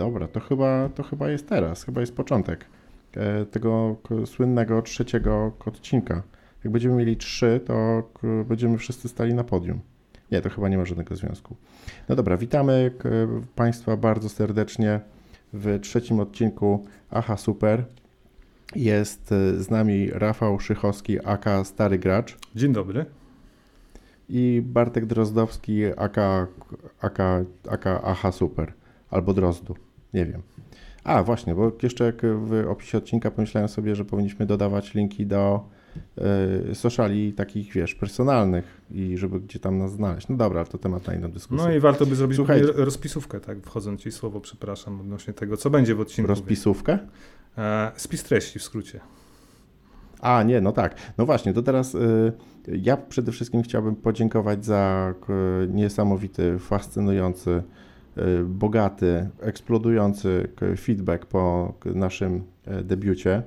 dobra, to chyba, to chyba jest teraz, chyba jest początek e, tego słynnego trzeciego odcinka. Jak będziemy mieli trzy, to będziemy wszyscy stali na podium. Nie, to chyba nie ma żadnego związku. No dobra, witamy Państwa bardzo serdecznie w trzecim odcinku Aha Super. Jest e, z nami Rafał Szychowski, aka Stary Gracz. Dzień dobry. I Bartek Drozdowski, aka, aka, aka Aha Super. Albo Drozdu, nie wiem. A, właśnie, bo jeszcze jak w opisie odcinka pomyślałem sobie, że powinniśmy dodawać linki do y, sociali takich, wiesz, personalnych i żeby gdzie tam nas znaleźć. No dobra, to temat na inną dyskusję. No i warto by zrobić Słuchajcie. rozpisówkę, tak, wchodząc ci słowo, przepraszam, odnośnie tego, co będzie w odcinku. Rozpisówkę? E, spis treści w skrócie. A, nie, no tak. No właśnie, to teraz y, ja przede wszystkim chciałbym podziękować za y, niesamowity, fascynujący bogaty, eksplodujący feedback po naszym e, debiucie.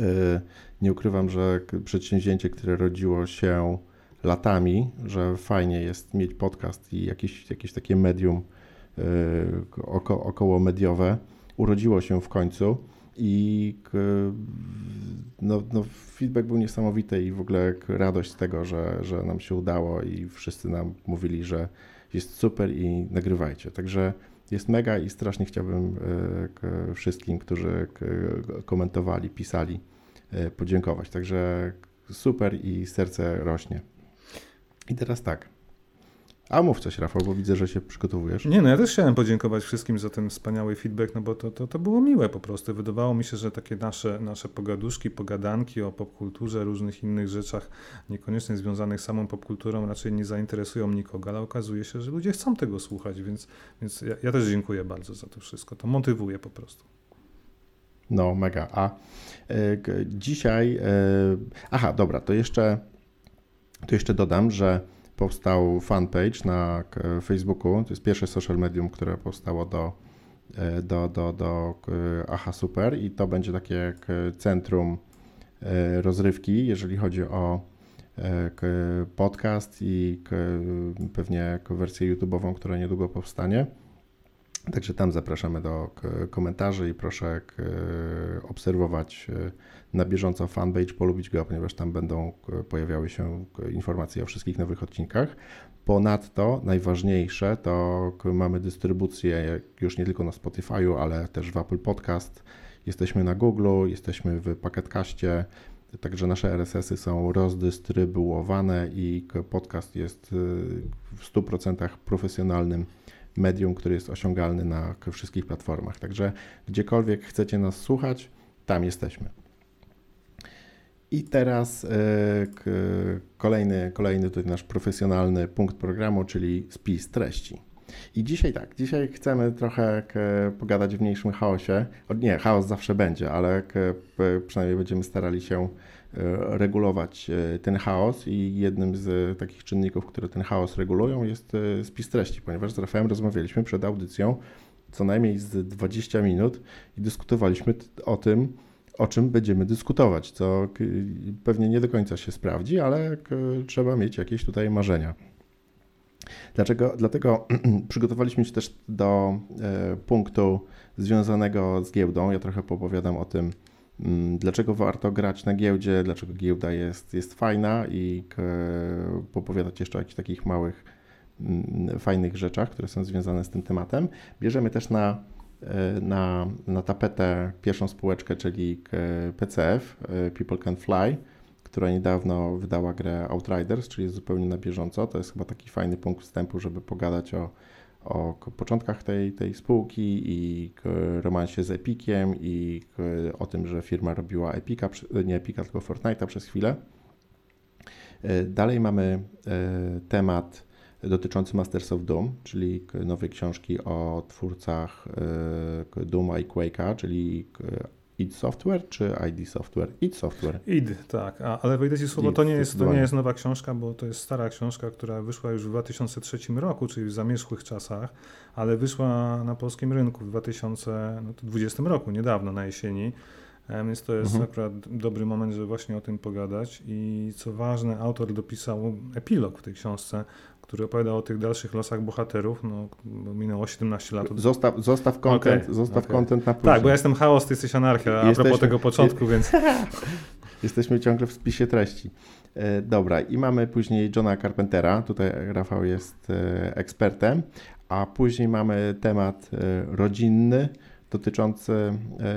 Y, nie ukrywam, że przedsięwzięcie, które rodziło się latami, że fajnie jest mieć podcast i jakieś, jakieś takie medium y, oko, około mediowe, urodziło się w końcu i no, no, feedback był niesamowity i w ogóle radość z tego, że, że nam się udało i wszyscy nam mówili, że jest super i nagrywajcie. Także jest mega i strasznie chciałbym e, wszystkim, którzy komentowali, pisali, e, podziękować. Także super i serce rośnie. I teraz tak. A mów coś, Rafał, bo widzę, że się przygotowujesz. Nie, no ja też chciałem podziękować wszystkim za ten wspaniały feedback, no bo to, to, to było miłe po prostu. Wydawało mi się, że takie nasze, nasze pogaduszki, pogadanki o popkulturze, różnych innych rzeczach, niekoniecznie związanych z samą popkulturą, raczej nie zainteresują nikogo, ale okazuje się, że ludzie chcą tego słuchać, więc, więc ja, ja też dziękuję bardzo za to wszystko. To motywuje po prostu. No, mega. A y, dzisiaj. Y, aha, dobra, to jeszcze, to jeszcze dodam, że powstał fanpage na Facebooku. To jest pierwsze social medium, które powstało do, e, do, do, do Aha Super i to będzie takie centrum e, rozrywki, jeżeli chodzi o e, podcast i pewnie wersję YouTube'ową, która niedługo powstanie. Także tam zapraszamy do komentarzy i proszę obserwować na bieżąco fanpage, polubić go, ponieważ tam będą pojawiały się informacje o wszystkich nowych odcinkach. Ponadto najważniejsze to mamy dystrybucję już nie tylko na Spotify'u, ale też w Apple Podcast. Jesteśmy na Google, jesteśmy w Packetcaście, także nasze RSS-y są rozdystrybuowane i podcast jest y, w 100% profesjonalnym medium, który jest osiągalny na wszystkich platformach. Także gdziekolwiek chcecie nas słuchać, tam jesteśmy. I teraz e, kolejny, kolejny tutaj nasz profesjonalny punkt programu, czyli spis treści. I dzisiaj tak, dzisiaj chcemy trochę pogadać w mniejszym chaosie. Nie, chaos zawsze będzie, ale przynajmniej będziemy starali się regulować e, ten chaos i jednym z takich czynników, które ten chaos regulują jest spis treści, ponieważ z Rafałem rozmawialiśmy przed audycją co najmniej z 20 minut i dyskutowaliśmy o tym, o czym będziemy dyskutować, co pewnie nie do końca się sprawdzi, ale trzeba mieć jakieś tutaj marzenia. Dlaczego? Dlatego przygotowaliśmy się też do e, punktu związanego z giełdą. Ja trochę popowiadam o tym, dlaczego warto grać na giełdzie, dlaczego giełda jest, jest fajna i popowiadać jeszcze o jakichś takich małych, mm, fajnych rzeczach, które są związane z tym tematem. Bierzemy też na E, na, na tapetę pierwszą spółeczkę, czyli PCF, e, People Can Fly, która niedawno wydała grę Outriders, czyli zupełnie na bieżąco. To jest chyba taki fajny punkt wstępu, żeby pogadać o, o początkach tej, tej spółki i romansie z Epiciem i o tym, że firma robiła Epica, nie Epica, tylko Fortnite'a przez chwilę. E, dalej mamy temat dotyczący Masters of Doom, czyli nowej książki o twórcach e, Dooma i Quake'a, czyli id Software czy ID Software? id Software. id, tak. A, ale wejdę Ci słowo, to nie, jest, to nie jest nowa książka, bo to jest stara książka, która wyszła już w 2003 roku, czyli w zamierzchłych czasach, ale wyszła na polskim rynku w 2020 no roku, niedawno, na jesieni. Więc to jest mhm. akurat dobry moment, żeby właśnie o tym pogadać. I co ważne, autor dopisał epilog w tej książce, który opowiada o tych dalszych losach bohaterów. No, minęło 17 lat. Zostaw, zostaw content, okay, zostaw okay. content na później. Tak, bo ja jestem chaos, ty jesteś anarchia, a Jesteśmy, propos tego początku, więc... Jesteśmy ciągle w spisie treści. E, dobra, i mamy później Johna Carpentera, tutaj Rafał jest e, ekspertem, a później mamy temat e, rodzinny dotyczący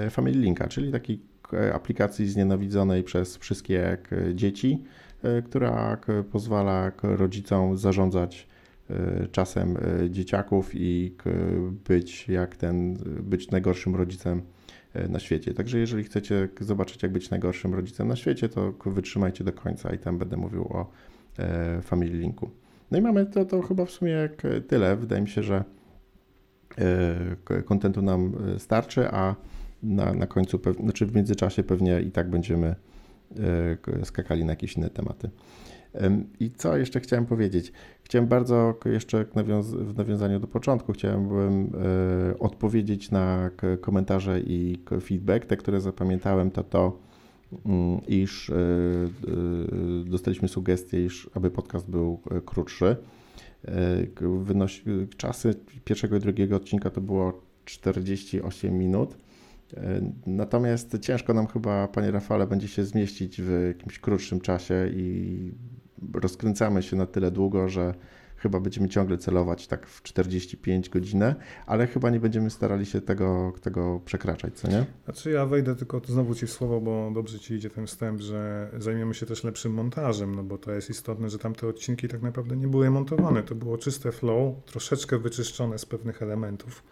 Family Linka, czyli takiej aplikacji znienawidzonej przez wszystkie dzieci, która pozwala rodzicom zarządzać czasem dzieciaków i być jak ten, być najgorszym rodzicem E, na świecie. Także jeżeli chcecie zobaczyć, jak być najgorszym rodzicem na świecie, to wytrzymajcie do końca i tam będę mówił o e, Family Linku. No i mamy to, to chyba w sumie tyle. Wydaje mi się, że e, kontentu nam starczy, a na, na końcu, znaczy w międzyczasie pewnie i tak będziemy skakali na jakieś inne tematy. I co jeszcze chciałem powiedzieć? Chciałem bardzo jeszcze w nawiązaniu do początku, chciałem e, odpowiedzieć na komentarze i feedback. Te, które zapamiętałem, to to, mm, iż e, e, dostaliśmy sugestię, iż aby podcast był krótszy. Wynosi, czasy pierwszego i drugiego odcinka to było 48 minut. Natomiast ciężko nam chyba, panie Rafale, będzie się zmieścić w jakimś krótszym czasie i rozkręcamy się na tyle długo, że chyba będziemy ciągle celować tak w 45 godzinę, ale chyba nie będziemy starali się tego, tego przekraczać, co nie? Znaczy ja wejdę tylko znowu Ci w słowo, bo dobrze Ci idzie ten wstęp, że zajmiemy się też lepszym montażem, no bo to jest istotne, że tamte odcinki tak naprawdę nie były montowane, to było czyste flow, troszeczkę wyczyszczone z pewnych elementów,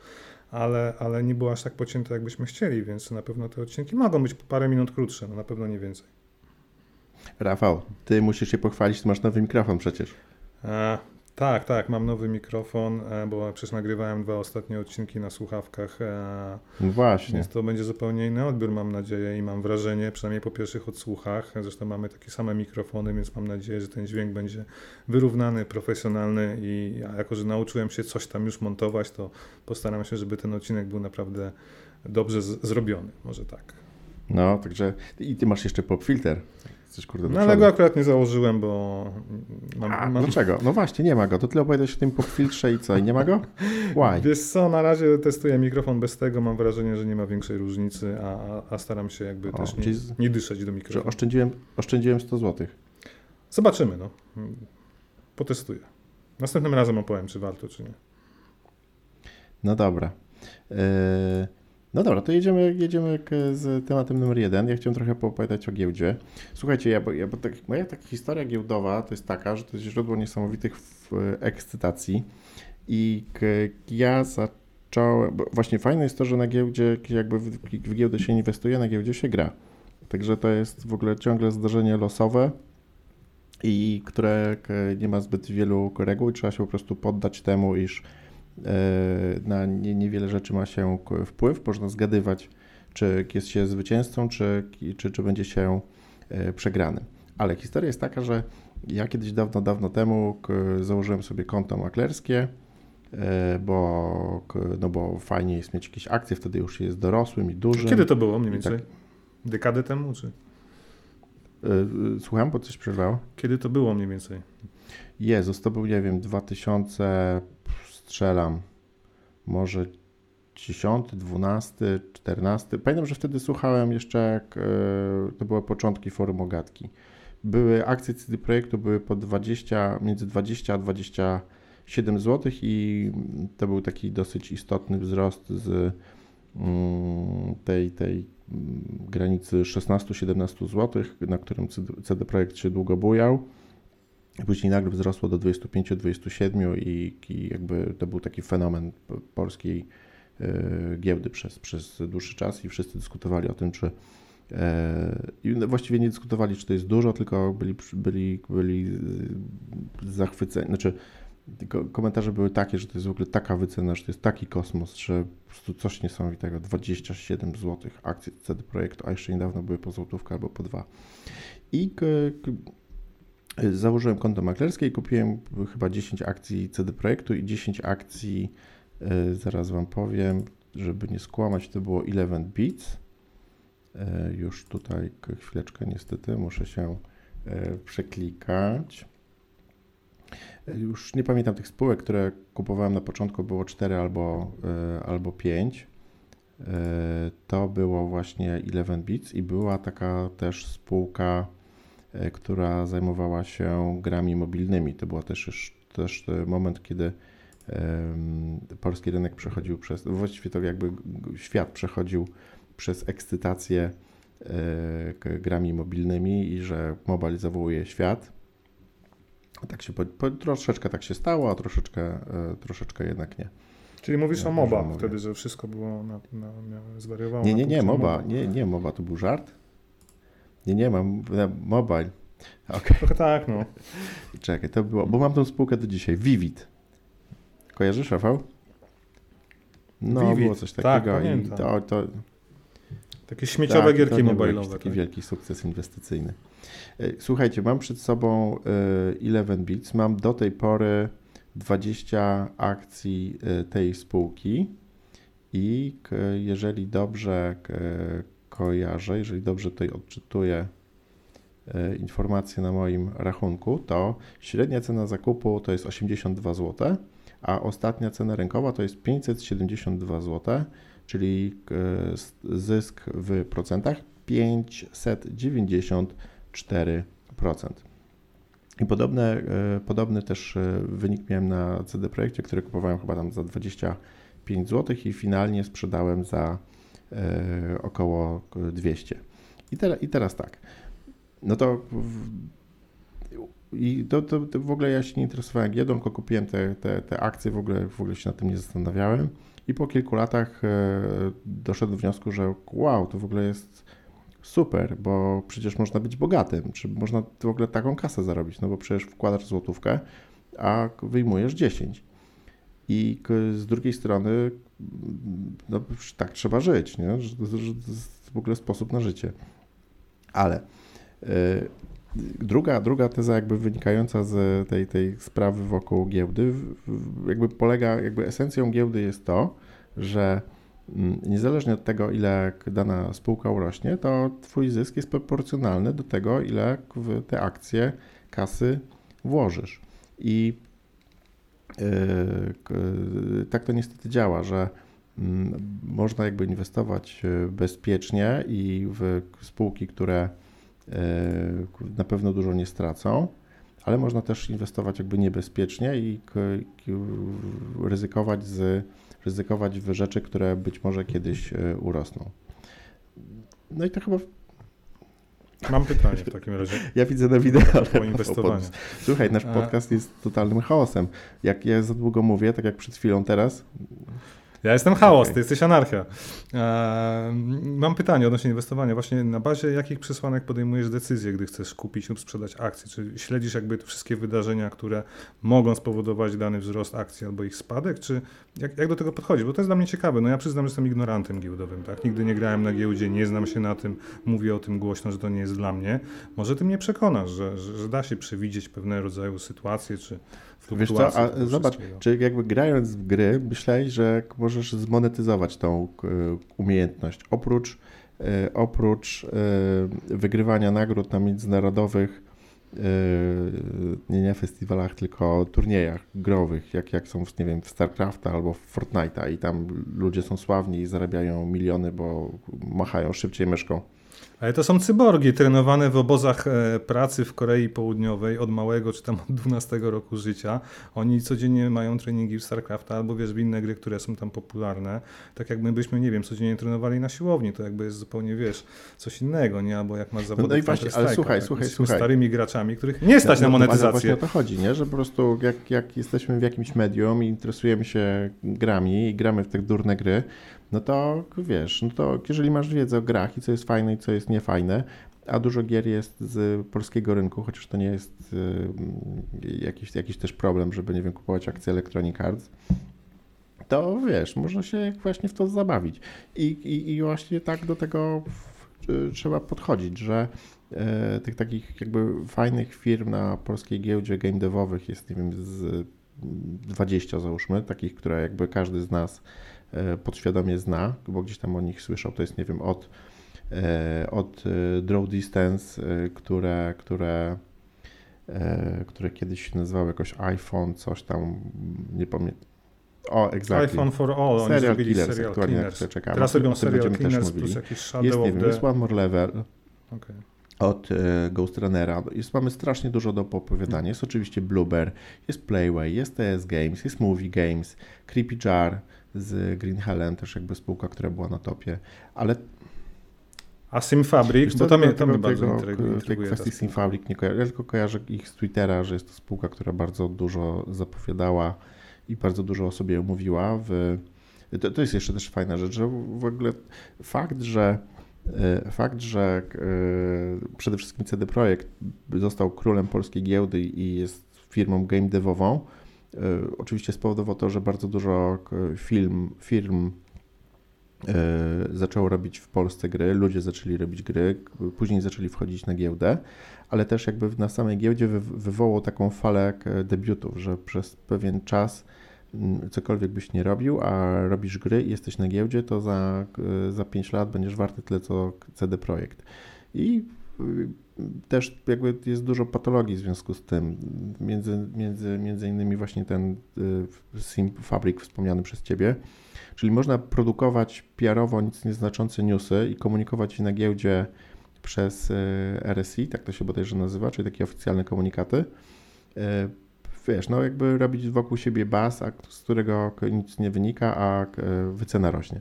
ale, ale nie było aż tak pocięte, jakbyśmy chcieli, więc na pewno te odcinki mogą być parę minut krótsze, no na pewno nie więcej. Rafał, ty musisz się pochwalić, ty masz nowy mikrofon przecież. A, tak, tak, mam nowy mikrofon, e, bo przecież nagrywałem dwa ostatnie odcinki na słuchawkach. E, no właśnie. Więc to będzie zupełnie inny odbiór, mam nadzieję, i mam wrażenie, przynajmniej po pierwszych odsłuchach. Zresztą mamy takie same mikrofony, więc mam nadzieję, że ten dźwięk będzie wyrównany, profesjonalny. I ja, jako że nauczyłem się coś tam już montować, to postaram się, żeby ten odcinek był naprawdę dobrze zrobiony. Może tak. No, także i ty masz jeszcze pop filter coś kurde No ale go akurat nie założyłem, bo mam, A, mam... Dlaczego? No właśnie, nie ma go. To tyle opowiadać o tym filtrze i co? I nie ma go? Why? Wiesz co, na razie testuję mikrofon bez tego. Mam wrażenie, że nie ma większej różnicy, a, a staram się jakby o, też nie, nie dyszeć do mikrofonu. Oszczędziłem, oszczędziłem 100 zł. Zobaczymy, no. Potestuję. Następnym razem opowiem, czy warto, czy nie. No dobra. Yy... No dobra, to jedziemy, jedziemy z tematem numer jeden. Ja chciałem trochę poopowiadać o giełdzie. Słuchajcie, ja, bo, ja, bo tak, moja taka historia giełdowa to jest taka, że to jest źródło niesamowitych ekscytacji i ja zacząłem, właśnie fajne jest to, że na giełdzie, jakby w, w giełdę się inwestuje, na giełdzie się gra. Także to jest w ogóle ciągle zdarzenie losowe i które nie ma zbyt wielu reguł trzeba się po prostu poddać temu, iż na nie, niewiele rzeczy ma się wpływ. Można zgadywać, czy jest się zwycięzcą, czy, czy, czy będzie się e, przegrany. Ale historia jest taka, że ja kiedyś dawno, dawno temu założyłem sobie konto maklerskie, e, bo, no bo fajnie jest mieć jakieś akcje, wtedy już jest dorosłym i dużym. Kiedy to było mniej więcej? Tak. Dekadę temu, czy? Słucham, bo coś przerwało. Kiedy to było mniej więcej? Jezus, to był, nie wiem, 2000 strzelam, może 10, 12, 14. Pamiętam, że wtedy słuchałem jeszcze, jak e, to były początki forum Ogatki. Były akcje CD Projektu, były po 20, między 20 a 27 zł i to był taki dosyć istotny wzrost z mm, tej, tej mm, granicy 16-17 zł, na którym CD Projekt się długo bujał. Później nagle wzrosło do 25-27 i, i jakby to był taki fenomen polskiej e, giełdy przez, przez dłuższy czas i wszyscy dyskutowali o tym, czy e, i właściwie nie dyskutowali, czy to jest dużo, tylko byli, byli, byli zachwyceni, znaczy komentarze były takie, że to jest w ogóle taka wycena, że to jest taki kosmos, że po prostu coś niesamowitego, 27 zł akcje CD Projektu, a jeszcze niedawno były po złotówkę albo po dwa. I Założyłem konto maklerskie i kupiłem chyba 10 akcji CD Projektu i 10 akcji, e, zaraz Wam powiem, żeby nie skłamać, to było 11 Beats. E, już tutaj chwileczkę niestety muszę się e, przeklikać. Już nie pamiętam tych spółek, które kupowałem na początku, było 4 albo, albo 5. To było właśnie 11 Bits i była taka też spółka, która zajmowała się grami mobilnymi. To był też już też moment, kiedy polski rynek przechodził przez, właściwie to jakby świat przechodził przez ekscytację e, grami mobilnymi i że mobile zawołuje świat. Tak się po, po, troszeczkę tak się stało, a troszeczkę, e, troszeczkę jednak nie. Czyli mówisz ja o MOBA wtedy, że wszystko było na, na, zwariowało. Nie, nie, nie, MOBA, nie, nie, MOBA to był żart. Nie, nie, mam mobile. Okay. Trochę tak, no. Czekaj, to było, bo mam tą spółkę do dzisiaj. Vivid. Kojarzysz, Rafał? No, Vivid. było coś tak, takiego. Tak, i to, to, takie śmieciowe tak, gierki mobilowe. Taki tak? wielki sukces inwestycyjny. E, słuchajcie, mam przed sobą 11 e, Bits. Mam do tej pory 20 akcji e, tej spółki i jeżeli dobrze kojarzę, jeżeli dobrze tutaj odczytuję informacje na moim rachunku, to średnia cena zakupu to jest 82 zł, a ostatnia cena rynkowa to jest 572 zł czyli e, zysk w procentach 594%. I podobne, e, podobny też e, wynik miałem na CD Projekcie, który kupowałem chyba tam za 25 zł i finalnie sprzedałem za około 200. I, te, i teraz tak. No to i to, to, to, w ogóle ja się nie interesowałem giełdą, tylko kupiłem te, te, te akcje, w ogóle, w ogóle się nad tym nie zastanawiałem. I po kilku latach e, doszedłem do wniosku, że wow, to w ogóle jest super, bo przecież można być bogatym, czy można w ogóle taką kasę zarobić, no bo przecież wkładasz złotówkę, a wyjmujesz 10. I z drugiej strony, no tak trzeba żyć, nie? To jest w ogóle sposób na życie. Ale e, druga, druga teza jakby wynikająca z tej, tej sprawy wokół giełdy, jakby polega, jakby esencją giełdy jest to, że mm, niezależnie od tego, ile dana spółka urośnie, to twój zysk jest proporcjonalny do tego, ile w te akcje kasy włożysz. I yy, tak to niestety działa, że yy, można jakby inwestować y, bezpiecznie i w spółki, które yy, na pewno dużo nie stracą, ale można też inwestować jakby niebezpiecznie i ryzykować z ryzykować w rzeczy, które być może kiedyś e, urosną. No i to chyba Mam pytanie w takim razie. Ja widzę na wideo. Inwestowaniu. Słuchaj, nasz podcast jest totalnym chaosem. Jak ja za długo mówię, tak jak przed chwilą teraz, ja jestem chaos, okay. ty jesteś anarchia. E, mam pytanie odnośnie inwestowania. Właśnie na bazie jakich przesłanek podejmujesz decyzję, gdy chcesz kupić lub sprzedać akcje? Czy śledzisz jakby wszystkie wydarzenia, które mogą spowodować dany wzrost akcji albo ich spadek? Czy jak, jak do tego podchodzisz? Bo to jest dla mnie ciekawe. No ja przyznam, że jestem ignorantem giełdowym. Tak? Nigdy nie grałem na giełdzie, nie znam się na tym, mówię o tym głośno, że to nie jest dla mnie. Może ty mnie przekonasz, że, że, że da się przewidzieć pewne rodzaju sytuacje, czy Wiesz co, a zobacz, czy jakby grając w gry, myślałeś, że możesz zmonetyzować tą e, umiejętność. Oprócz, e, oprócz e, wygrywania nagród na międzynarodowych nie, nie festiwalach, tylko turniejach growych, jak, jak są nie wiem, w StarCrafta albo w Fortnite'a i tam ludzie są sławni i zarabiają miliony, bo machają szybciej myszką. Ale to są cyborgi trenowane w obozach e, pracy w Korei Południowej od małego czy tam od 12 roku życia. Oni codziennie mają treningi w StarCrafta albo wiesz, w inne gry, które są tam popularne. Tak jak my byśmy, nie wiem, codziennie trenowali na siłowni, to jakby jest zupełnie, wiesz, coś innego, nie? Albo jak masz zawody No, no i właśnie, ale słuchaj, słuchaj, słuchaj. starymi graczami, których nie stać no, na monetyzację. No, właśnie o to chodzi, nie? Że po prostu jak, jak jesteśmy w jakimś medium i interesujemy się grami i gramy w te durne gry, no to wiesz, no to jeżeli masz wiedzę o grach i co jest fajne i co jest niefajne, a dużo gier jest z polskiego rynku, chociaż to nie jest y, jakiś, jakiś też problem, żeby, nie wiem, kupować akcje Electronic Arts, to wiesz, można się właśnie w to zabawić. I, i, i właśnie tak do tego w, trzeba podchodzić, że e, tych takich jakby fajnych firm na polskiej giełdzie game devowych jest, nie wiem, z 20 załóżmy, takich, które jakby każdy z nas podświadomie zna, bo gdzieś tam o nich słyszał, to jest nie wiem od, e, od e, Draw Distance, które, które e, które kiedyś się nazywały jakoś iPhone, coś tam, nie pamiętam. O, exactly. iPhone for All, oni Serial zrobili Killers, Serial aktualnie na Killers. które czekamy. Teraz robią Serial Killers mówili. plus jakiś Shadow Jest, nie wiem, the... jest One More Level Okej. od e, Ghost Runnera. Jest, mamy strasznie dużo do opowiadania. Jest oczywiście Blueber, jest Playway, jest TS Games, jest Movie Games, Creepy Jar z Green Helen, też jakby spółka, która była na topie, ale A Sim Fabric, Wiesz bo co, to mnie, to mnie bardzo tego- intryguje. tej intryguje ta kwestii spółka. Simfabric nie kojarzę. Ja tylko kojarzę ich z Twittera, że jest to spółka, która bardzo dużo zapowiadała i bardzo dużo o sobie mówiła. W, to, to jest jeszcze też fajna rzecz, że w ogóle fakt, że e, fakt, że e, przede wszystkim CD Projekt został królem polskiej giełdy i jest firmą game devową, oczywiście spowodowało to, że bardzo dużo film, firm e, zaczęło robić w Polsce gry, ludzie zaczęli robić gry, później zaczęli wchodzić na giełdę, ale też jakby na samej giełdzie wy, wywołał taką falę debiutów, że przez pewien czas cokolwiek byś nie robił, a robisz gry i jesteś na giełdzie, to za, za 5 lat będziesz warty tyle co CD Projekt. I też jakby jest dużo patologii w związku z tym. Między, między, między innymi właśnie ten y, Sim Fabric wspomniany przez Ciebie. Czyli można produkować PR-owo nic nieznaczące newsy i komunikować je na giełdzie przez y, RSI, tak to się bodajże nazywa, czyli takie oficjalne komunikaty. Y, Wiesz, no jakby robić wokół siebie baz, z którego nic nie wynika, a wycena rośnie.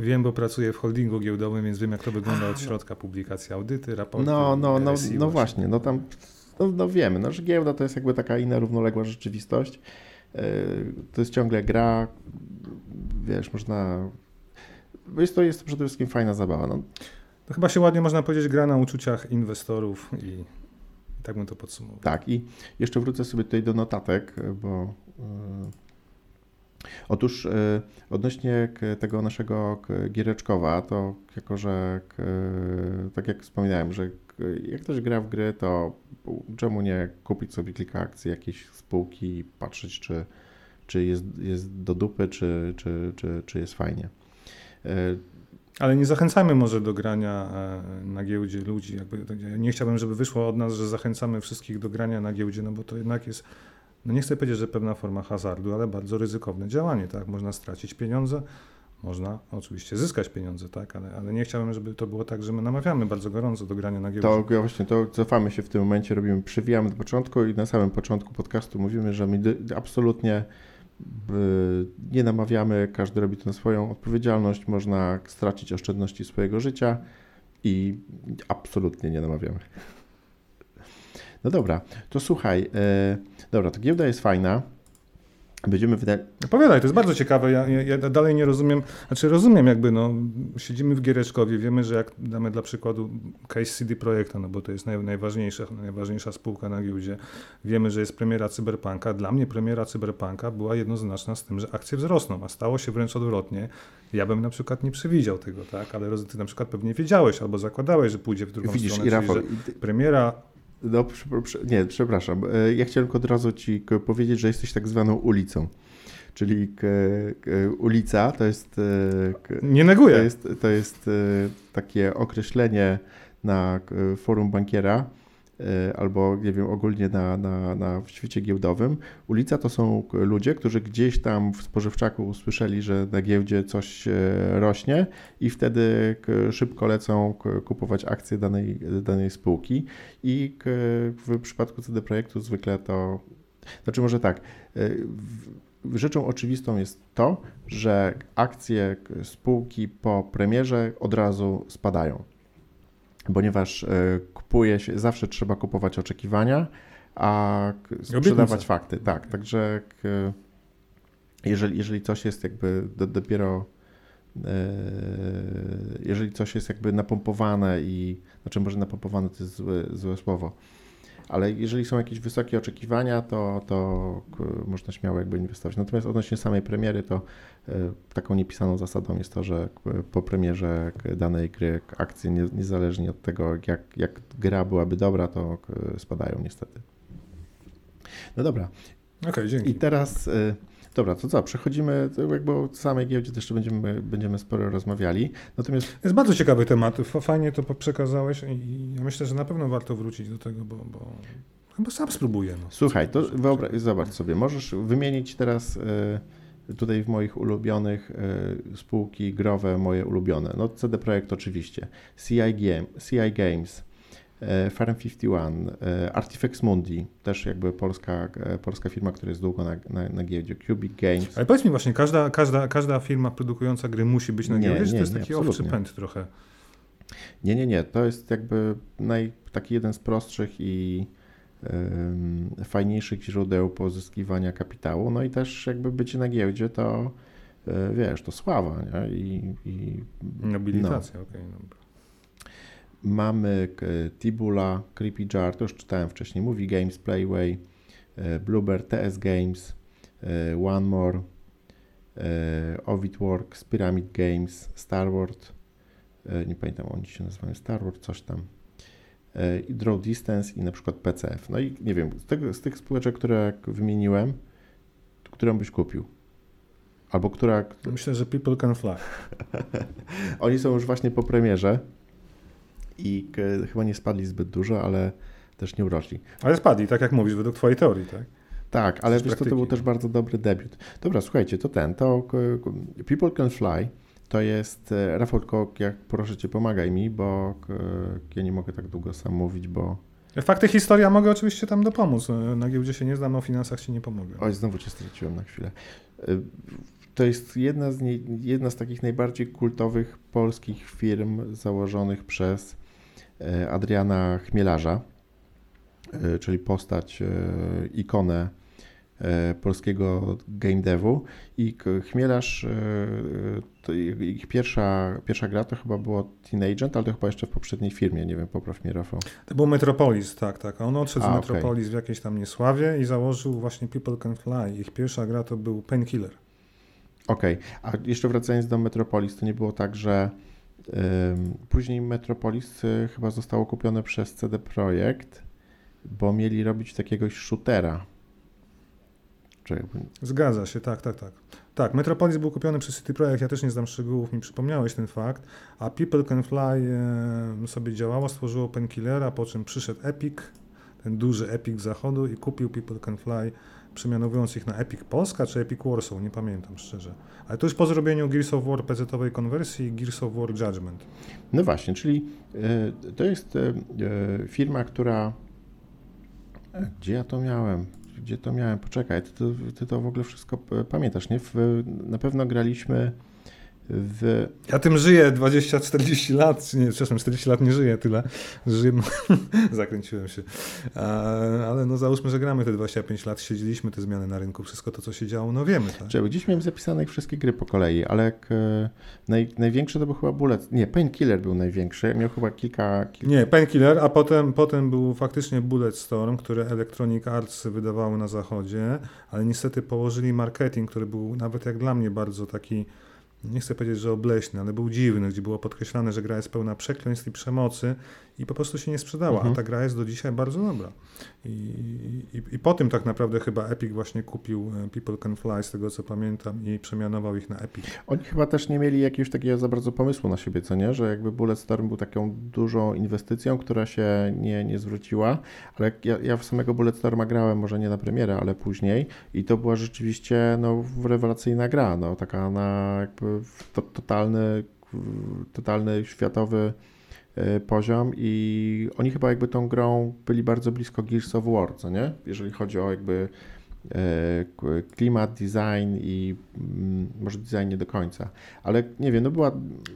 Wiem, bo pracuję w holdingu giełdowym, więc wiem, jak to wygląda od środka publikacji, audyty, raporty. No, no, no, RSI no właśnie, no tam no, no wiemy, no, że giełda to jest jakby taka inna, równoległa rzeczywistość. Yy, To jest ciągle gra, wiesz, można... Jest to, jest to przede wszystkim fajna zabawa. No, To chyba się ładnie można powiedzieć, gra na uczuciach inwestorów i, i tak bym to podsumował. tak, i jeszcze wrócę sobie tutaj do notatek, bo... Yy, Otóż yy, odnośnie tego naszego giereczkowa, to jako, że tak jak wspominałem, że jak ktoś gra w gry, to czemu nie kupić sobie kilka akcji jakiejś spółki i patrzeć, czy, czy jest, jest do dupy, czy, czy, czy, czy jest fajnie. Yy, Ale nie zachęcamy może do grania e, na giełdzie ludzi. Jakby, nie- nie chciałbym, żeby wyszło od nas, że zachęcamy wszystkich do grania na giełdzie, no bo to jednak jest, no nie chcę powiedzieć, że pewna forma hazardu, ale bardzo ryzykowne działanie, tak? Można stracić pieniądze, można oczywiście zyskać pieniądze, tak? Ale, ale nie chciałbym, żeby to było tak, że my namawiamy bardzo gorąco do grania na giełdzie. To właśnie to cofamy się w tym momencie, robimy, przywijamy do początku i na samym początku podcastu mówimy, że my absolutnie y, nie namawiamy, każdy robi to na swoją odpowiedzialność, można stracić oszczędności swojego życia i absolutnie nie namawiamy. No dobra, to słuchaj, y, dobra, to giełda jest fajna, będziemy wydać, Opowiadaj, to jest bardzo ciekawe. Ja, ja, ja dalej nie rozumiem, znaczy rozumiem jakby, no, siedzimy w Giereczkowie, wiemy, że jak damy dla przykładu case CD Projekta, no bo to jest naj, najważniejsza, najważniejsza spółka na giełdzie, wiemy, że jest premiera Cyberpunka. Dla mnie premiera Cyberpunka była jednoznaczna z tym, że akcje wzrosną, a stało się wręcz odwrotnie. Ja bym na przykład nie przewidział tego, tak, ale ty na przykład pewnie wiedziałeś albo zakładałeś, że pójdzie w drugą widzisz, stronę, i Rafał, czyli, że i premiera no, nie, przepraszam, y, ja chciałem tylko od razu Ci powiedzieć, że jesteś tak zwaną ulicą. Czyli ulica to jest, k, nie to neguje. jest, to jest y, takie określenie na forum bankiera albo nie wiem, ogólnie na, na, na w świecie giełdowym. Ulica to są ludzie, którzy gdzieś tam w spożywczaku usłyszeli, że na giełdzie coś y, rośnie i wtedy szybko lecą kupować akcje danej, danej spółki i w przypadku CD Projektu zwykle to, znaczy może tak, y, w- Rzeczą oczywistą jest to, że akcje spółki po premierze od razu spadają, ponieważ e, kupuje się, zawsze trzeba kupować oczekiwania, a sprzedawać fakty. Tak, także jeżeli, jeżeli coś jest jakby do, dopiero e, jeżeli coś jest jakby napompowane i, znaczy może napompowane to jest złe, złe słowo, ale jeżeli są jakieś wysokie oczekiwania, to, to można śmiało jakby inwestować. Natomiast odnośnie samej premiery, to e, taką niepisaną zasadą jest to, że k- po premierze danej gry akcje nie, niezależnie od tego, jak, jak gra byłaby dobra, to spadają niestety. No dobra, Okej, dzięki. i teraz y, Dobra, to co, przechodzimy, jakby o samej giełdzie też jeszcze będziemy, będziemy sporo rozmawiali. Natomiast Jest bardzo ciekawy temat. Fajnie to przekazałeś i ja myślę, że na pewno warto wrócić do tego, bo, bo chyba sam spróbuję. No. słuchaj, to wyobra- zobacz sobie, możesz wymienić teraz e, tutaj w moich ulubionych e, spółki growe, moje ulubione. No CD Projekt oczywiście, CI, Game, CI Games, Farm 51, e, Artifex Mundi, też jakby polska, e, polska firma, która jest długo na, na, na giełdzie, Cubic Games. Ale powiedz mi właśnie, każda, każda, każda firma produkująca gry musi być na giełdzie, nie, to jest nie, taki owczy pęd trochę? Nie, nie, nie. To jest jakby naj, taki jeden z prostszych i ym, fajniejszych źródeł pozyskiwania kapitału. No i też jakby bycie na giełdzie to wiesz, to sława, nie? I, i Nobilitacja, okej. dobra. Mamy k- Tibula, Creepy Jar, to już czytałem wcześniej, Movie Games, Playway, y, Bluebird, TS Games, y, One More, y, Ovid Works, Pyramid Games, Starward, nie pamiętam, oni się nazywają Starward, coś tam, i Draw Distance i na przykład PCF. No i nie wiem, z, tego, z tych spółeczek, które wymieniłem, którą byś kupił? Albo która, Myślę, że people can fly. oni są już właśnie po premierze i chyba nie spadli zbyt dużo, ale też nie urośli. Ale spadli, tak jak mówisz, według twojej teorii, tak? Tak, ale wiesz, to praktyki. był też bardzo dobry debiut. Dobra, słuchajcie, to ten, to People Can Fly to jest, e, Rafał, tylko jak proszę Cię, pomagaj mi, bo ja nie mogę tak długo sam mówić, bo Fakty historia mogę oczywiście tam dopomóc. Na giełdzie się nie znam, o finansach ci nie pomogę. Oj, znowu cię straciłem na chwilę. Y, To jest jedna z, nie, jedna z takich najbardziej kultowych polskich firm założonych przez e, Adriana Chmielarza, e, czyli postać, e, ikonę e, polskiego game devu. I Chmielarz, e, ich pierwsza, pierwsza gra to chyba było Teen Agent, ale to chyba jeszcze w poprzedniej firmie, nie wiem, popraw mnie Rafał. To był Metropolis, tak, tak. On odszedł A, z. Metropolis w jakiejś tam niesławie i założył właśnie People Can Fly. Ich pierwsza gra to był Painkiller. Okej, a jeszcze wracając do Metropolis, to nie było tak, że później Metropolis y, chyba zostało kupione przez CD Projekt, bo mieli robić takiegoś shootera. Bo- Zgadza się, tak, tak, tak. Tak, Metropolis był kupiony przez City Projekt, ja też nie znam szczegółów, mi przypomniałeś ten fakt, a People Can Fly sobie działało, stworzyło Painkillera, po czym przyszedł Epic, ten duży Epic zachodu i kupił People Can Fly, przemianowując ich na Epic Polska czy Epic Warsaw, nie pamiętam szczerze. Ale to już po zrobieniu Gears of War PC-owej konwersji i Gears of War Judgment. No właśnie, czyli y, to jest y, firma, która. Gdzie ja to miałem? Gdzie to miałem? Poczekaj, ty to, ty to w ogóle wszystko pamiętasz, nie? W, na pewno graliśmy w. Ja tym żyję 20-40 lat, nie, przepraszam, 40 lat nie żyję tyle. Żyję, zakręciłem się. Ale no załóżmy, że gramy te 25 lat, siedzieliśmy te zmiany na rynku, wszystko to, co się działo, no wiemy, tak? Czekaj, gdzieś miałem zapisane wszystkie gry po kolei, ale jak, e, naj, największy to był chyba Bullet. Nie, Painkiller był największy. Miał chyba kilka. kilka Nie, Painkiller, a potem, potem był faktycznie Bulletstorm, które Electronic Arts wydawały na zachodzie, ale niestety położyli marketing, który był nawet jak dla mnie bardzo taki, nie chcę powiedzieć, że obleśny, ale był dziwny, gdzie było podkreślane, że gra jest pełna przekleństw i przemocy i po prostu się nie sprzedała, Mhm. a ta gra jest do dzisiaj bardzo dobra. I, i, I po tym tak naprawdę chyba Epic właśnie kupił e, People Can Fly, z tego co pamiętam, i przemianował ich na Epic. Oni chyba też nie mieli jakiegoś takiego za bardzo pomysłu na siebie, co nie? Że jakby Bulletstorm był taką dużą inwestycją, która się nie, nie zwróciła, ale ja, ja w samego Bulletstorma grałem, może nie na premierę, ale później i to była rzeczywiście no, rewelacyjna gra, no, taka na jakby to, totalny, totalny światowy e, poziom i oni chyba jakby tą grą byli bardzo blisko Gears of War, co nie? Jeżeli chodzi o jakby klimat, design i mm, może design nie do końca, ale nie wiem, no była,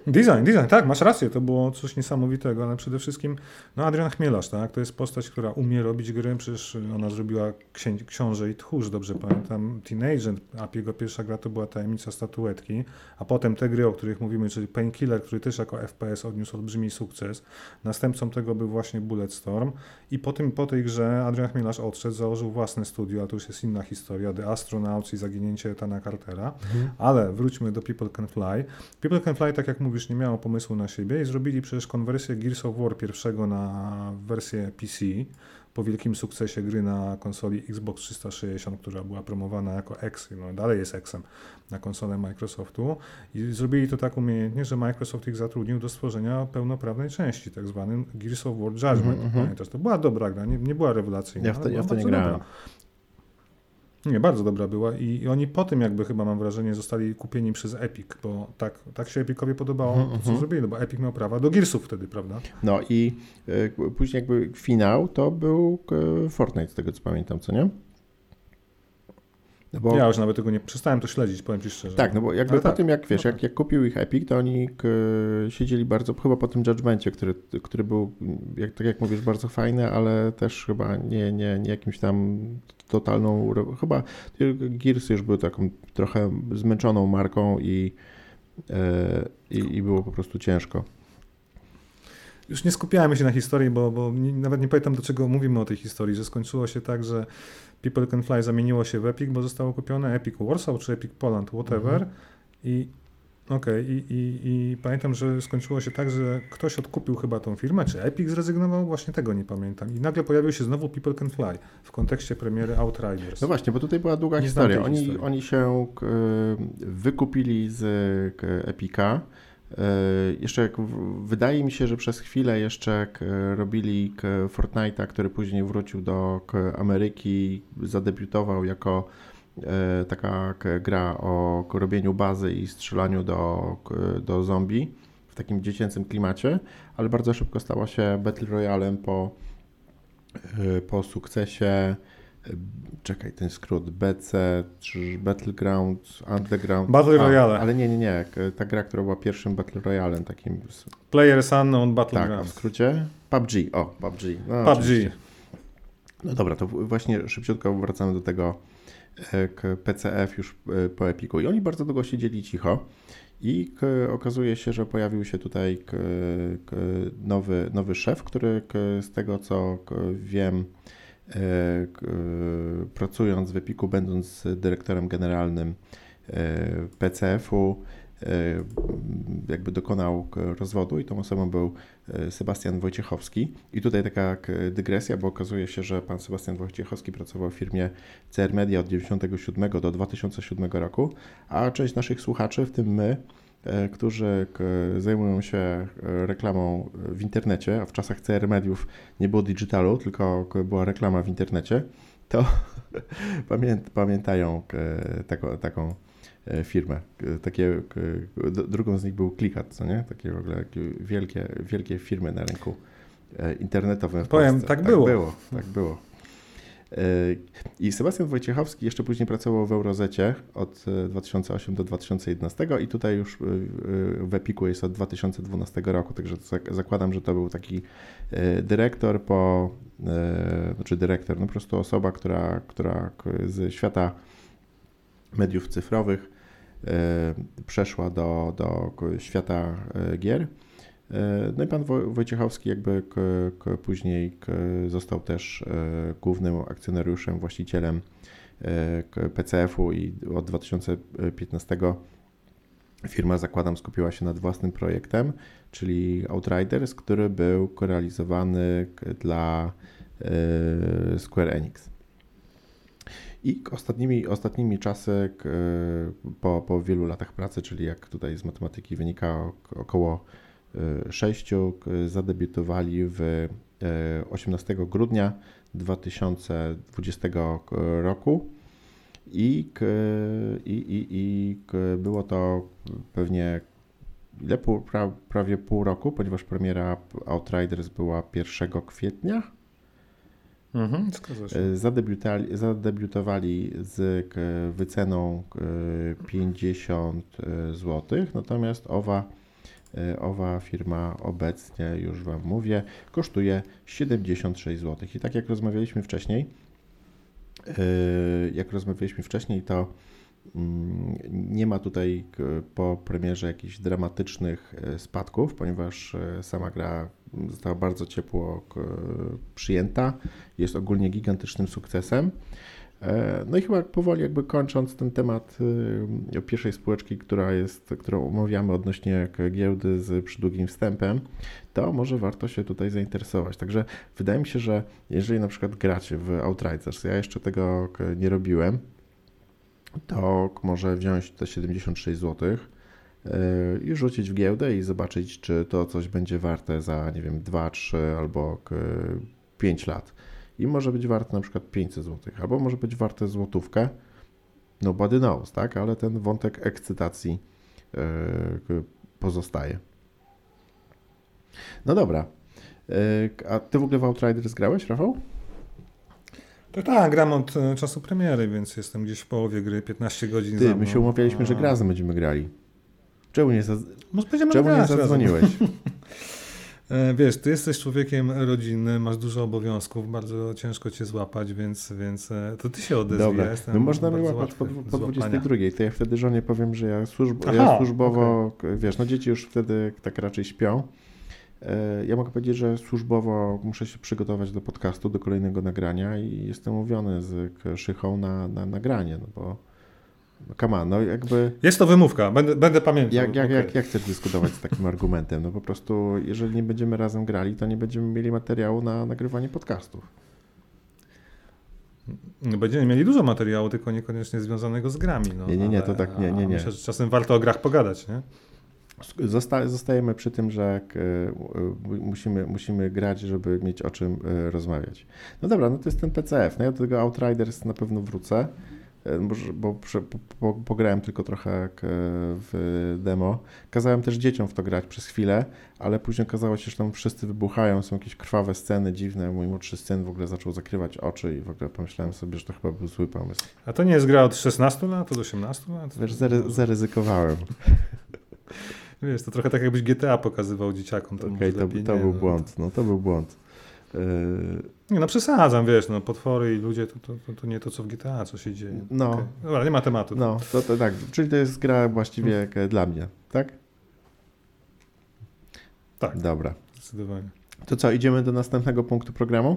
Design, design, tak, masz rację, to było coś niesamowitego, ale przede wszystkim, no Adrian Chmielarz, tak, to jest postać, która umie robić gry, przecież ona zrobiła księ Książę i Tchórz, dobrze pamiętam, Teenage, a jego pierwsza gra to była Tajemnica Statuetki, a potem te gry, o których mówimy, czyli Painkiller, który też jako FPS odniósł olbrzymi sukces, następcą tego był właśnie Bulletstorm i po, tym, po tej grze Adrian Chmielarz odszedł, założył własne studio, a to już jest inna historia, The Astronauts i zaginięcie Etana Cartera, ale wróćmy do People Can Fly. People Can Fly, tak jak mówisz, nie miało pomysłu na siebie i zrobili przecież konwersję Gears of War pierwszego na wersję PC, po wielkim sukcesie gry na konsoli Xbox 360, która była promowana jako X, no dalej jest Xem na konsolę Microsoftu i zrobili to tak umiejętnie, że Microsoft ich zatrudnił do stworzenia pełnoprawnej części, tak zwanym Gears of War Judgment. Mm -hmm. Pamiętasz, to była dobra gra, nie, nie była rewelacyjna. Ja w to, ja w to nie grałem. Dobra. Nie, bardzo dobra była I, i oni po tym jakby chyba mam wrażenie zostali kupieni przez Epic, bo tak, tak się Epicowi podobało mm -hmm. to, co mhm. zrobili, no bo Epic miał prawa do Gearsów wtedy, prawda? No i y, później jakby finał to był y, Fortnite, z tego co pamiętam, co nie? No bo... Ja już nawet tego nie przestałem to śledzić, powiem Ci szczerze. Tak, no bo jakby po tak. tym, jak wiesz, no jak, tak. jak kupił ich Epic, to oni siedzieli bardzo, chyba po tym Judgmencie, który, który był, jak, tak jak mówisz, bardzo fajny, ale też chyba nie, nie, nie jakimś tam totalną, chyba Gears już był taką trochę zmęczoną marką i, e, i, i było po prostu ciężko. Już nie skupiałem się na historii, bo, bo nie, nawet nie pamiętam, do czego mówimy o tej historii, że skończyło się tak, że People Can Fly zamieniło się w Epic, bo zostało kupione Epic Warsaw czy Epic Poland, whatever. Mhm. I okej, okay, i, i, i, pamiętam, że skończyło się tak, że ktoś odkupił chyba tą firmę, czy Epic zrezygnował, właśnie tego nie pamiętam. I nagle pojawił się znowu People Can Fly w kontekście premiery Outriders. No właśnie, bo tutaj była długa nie historia. Oni, oni się wykupili z Epica jeszcze wydaje mi się, że przez chwilę jeszcze robili Fortnite'a, który później wrócił do Ameryki, zadebiutował jako e, taka gra o robieniu bazy i strzelaniu do, do zombie w takim dziecięcym klimacie, ale bardzo szybko stała się Battle Royalem po, e, po sukcesie czekaj, ten skrót BC, czy Battleground, Underground. Battle Royale. Ale nie, nie, nie. Ta gra, która była pierwszym Battle Royalem takim. Players Unknown Battleground. Tak, w skrócie PUBG. O, PUBG. No, PUBG. Oczywiście. No dobra, to właśnie szybciutko wracamy do tego e, PCF już e, po Epiku. I oni bardzo długo siedzieli cicho. I okazuje się, że pojawił się tutaj nowy, nowy szef, który z tego co wiem, pracując w Epiku, będąc dyrektorem generalnym e, PCF-u, jakby dokonał rozwodu i tą osobą był Sebastian Wojciechowski. I tutaj taka dygresja, bo okazuje się, że pan Sebastian Wojciechowski pracował w firmie CR Media od 1997 do 2007 roku, a część naszych słuchaczy, w tym my, E, którzy zajmują się e, reklamą w internecie, a w czasach CR mediów nie było digitalu, tylko była reklama w internecie, to pamiętają taką, taką e, firmę. Takie, drugą z nich był Klikat, co nie? Takie w ogóle wielkie, wielkie firmy na rynku internetowym w Powiem, tak, tak było. było. Tak było. I Sebastian Wojciechowski jeszcze później pracował w Eurozecie od 2008 e, do 2011 i tutaj już e, w Epiku jest od 2012 roku, także zakładam, że to był taki e, dyrektor po, znaczy dyrektor, no po prostu osoba, która, która z świata mediów cyfrowych przeszła do, do świata gier. E, no i pan Wojciechowski jakby później został też e, głównym akcjonariuszem, właścicielem e, PCF-u i od 2015 firma, zakładam, skupiła się nad własnym projektem, czyli Outriders, który był realizowany dla Square Enix. I ostatnimi, ostatnimi czasy, po, po wielu latach pracy, czyli jak tutaj z matematyki wynika około sześciu zadebiutowali w 18 e, grudnia 2020 roku i, i, i, i było to pewnie ile pół, pra, prawie pół roku, ponieważ premiera Outriders była 1 kwietnia. Mhm, e, zadebiutowali, zadebiutowali z wyceną 50 e, zł, natomiast owa E, owa firma obecnie, już Wam mówię, kosztuje 76 zł. I tak jak rozmawialiśmy wcześniej, e, jak rozmawialiśmy wcześniej, to mm, nie ma tutaj po premierze jakichś dramatycznych e, spadków, ponieważ sama gra została bardzo ciepło przyjęta, jest ogólnie gigantycznym sukcesem. E, no i chyba powoli jakby kończąc ten temat y, pierwszej spółeczki, która jest, którą omawiamy odnośnie giełdy z przydługim wstępem, to może warto się tutaj zainteresować. Także wydaje mi się, że jeżeli na przykład gracie w Outriders, ja jeszcze tego nie robiłem, to może wziąć te 76 zł y, i rzucić w giełdę i zobaczyć, czy to coś będzie warte za, nie wiem, 2, 3 albo 5 lat i może być warte na przykład 500 zł, albo może być warte złotówkę, no body knows, tak, ale ten wątek ekscytacji yy, pozostaje. No dobra, yy, a ty w ogóle w Outriders grałeś, Rafał? Tak, tak, gram od e, czasu premiery, więc jestem gdzieś w połowie gry, 15 godzin Ty, my się umawialiśmy, a... że razem będziemy grali. Czemu nie, zaz... Czemu nie zadzwoniłeś? E, wiesz, ty jesteś człowiekiem rodzinnym, masz dużo obowiązków, bardzo ciężko cię złapać, więc, więc e, to ty się odezwij. Dobra, no można mnie łapać po, po 22, to ja wtedy żonie powiem, że ja, służb, ja służbowo, okay. wiesz, no dzieci już wtedy tak raczej śpią. E, ja mogę powiedzieć, że służbowo muszę się przygotować do podcastu, do kolejnego nagrania i jestem umówiony z Szychą na, na nagranie, no bo come on, no jakby... Jest to wymówka, będę, będę pamiętał. Jak, jak, okay. jak, jak chcesz dyskutować z takim argumentem? No po prostu, jeżeli nie będziemy razem grali, to nie będziemy mieli materiału na nagrywanie podcastów. No, będziemy mieli dużo materiału, tylko niekoniecznie związanego z grami. No, nie, nie, nie, to tak nie, nie, nie. Myślę, że czasem warto o grach pogadać, nie? Zosta zostajemy przy tym, że e, musimy, musimy grać, żeby mieć o czym e, rozmawiać. No dobra, no to jest ten PCF. No ja do tego Outriders na pewno wrócę. E, bo, bo pograłem tylko trochę e, w demo. Kazałem też dzieciom w to grać przez chwilę, ale później okazało się, że tam wszyscy wybuchają, są jakieś krwawe sceny dziwne. Mój młodszy syn w ogóle zaczął zakrywać oczy i w ogóle pomyślałem sobie, że to chyba był zły pomysł. A to nie jest gra od 16 lat, od 18 lat? Wiesz, zary zaryzykowałem. Wiesz, to trochę tak jakbyś GTA pokazywał dzieciakom. Okej, okay, to, to był no. błąd, no to był błąd. Nie, no przesadzam, wiesz, no potwory i ludzie to, to, to, to nie to, co w GTA, co się dzieje. No. Okay. Dobra, nie ma tematu. No, to, to tak, czyli to jest gra właściwie hmm. dla mnie, tak? Tak. Dobra. Zdecydowanie. To co, idziemy do następnego punktu programu?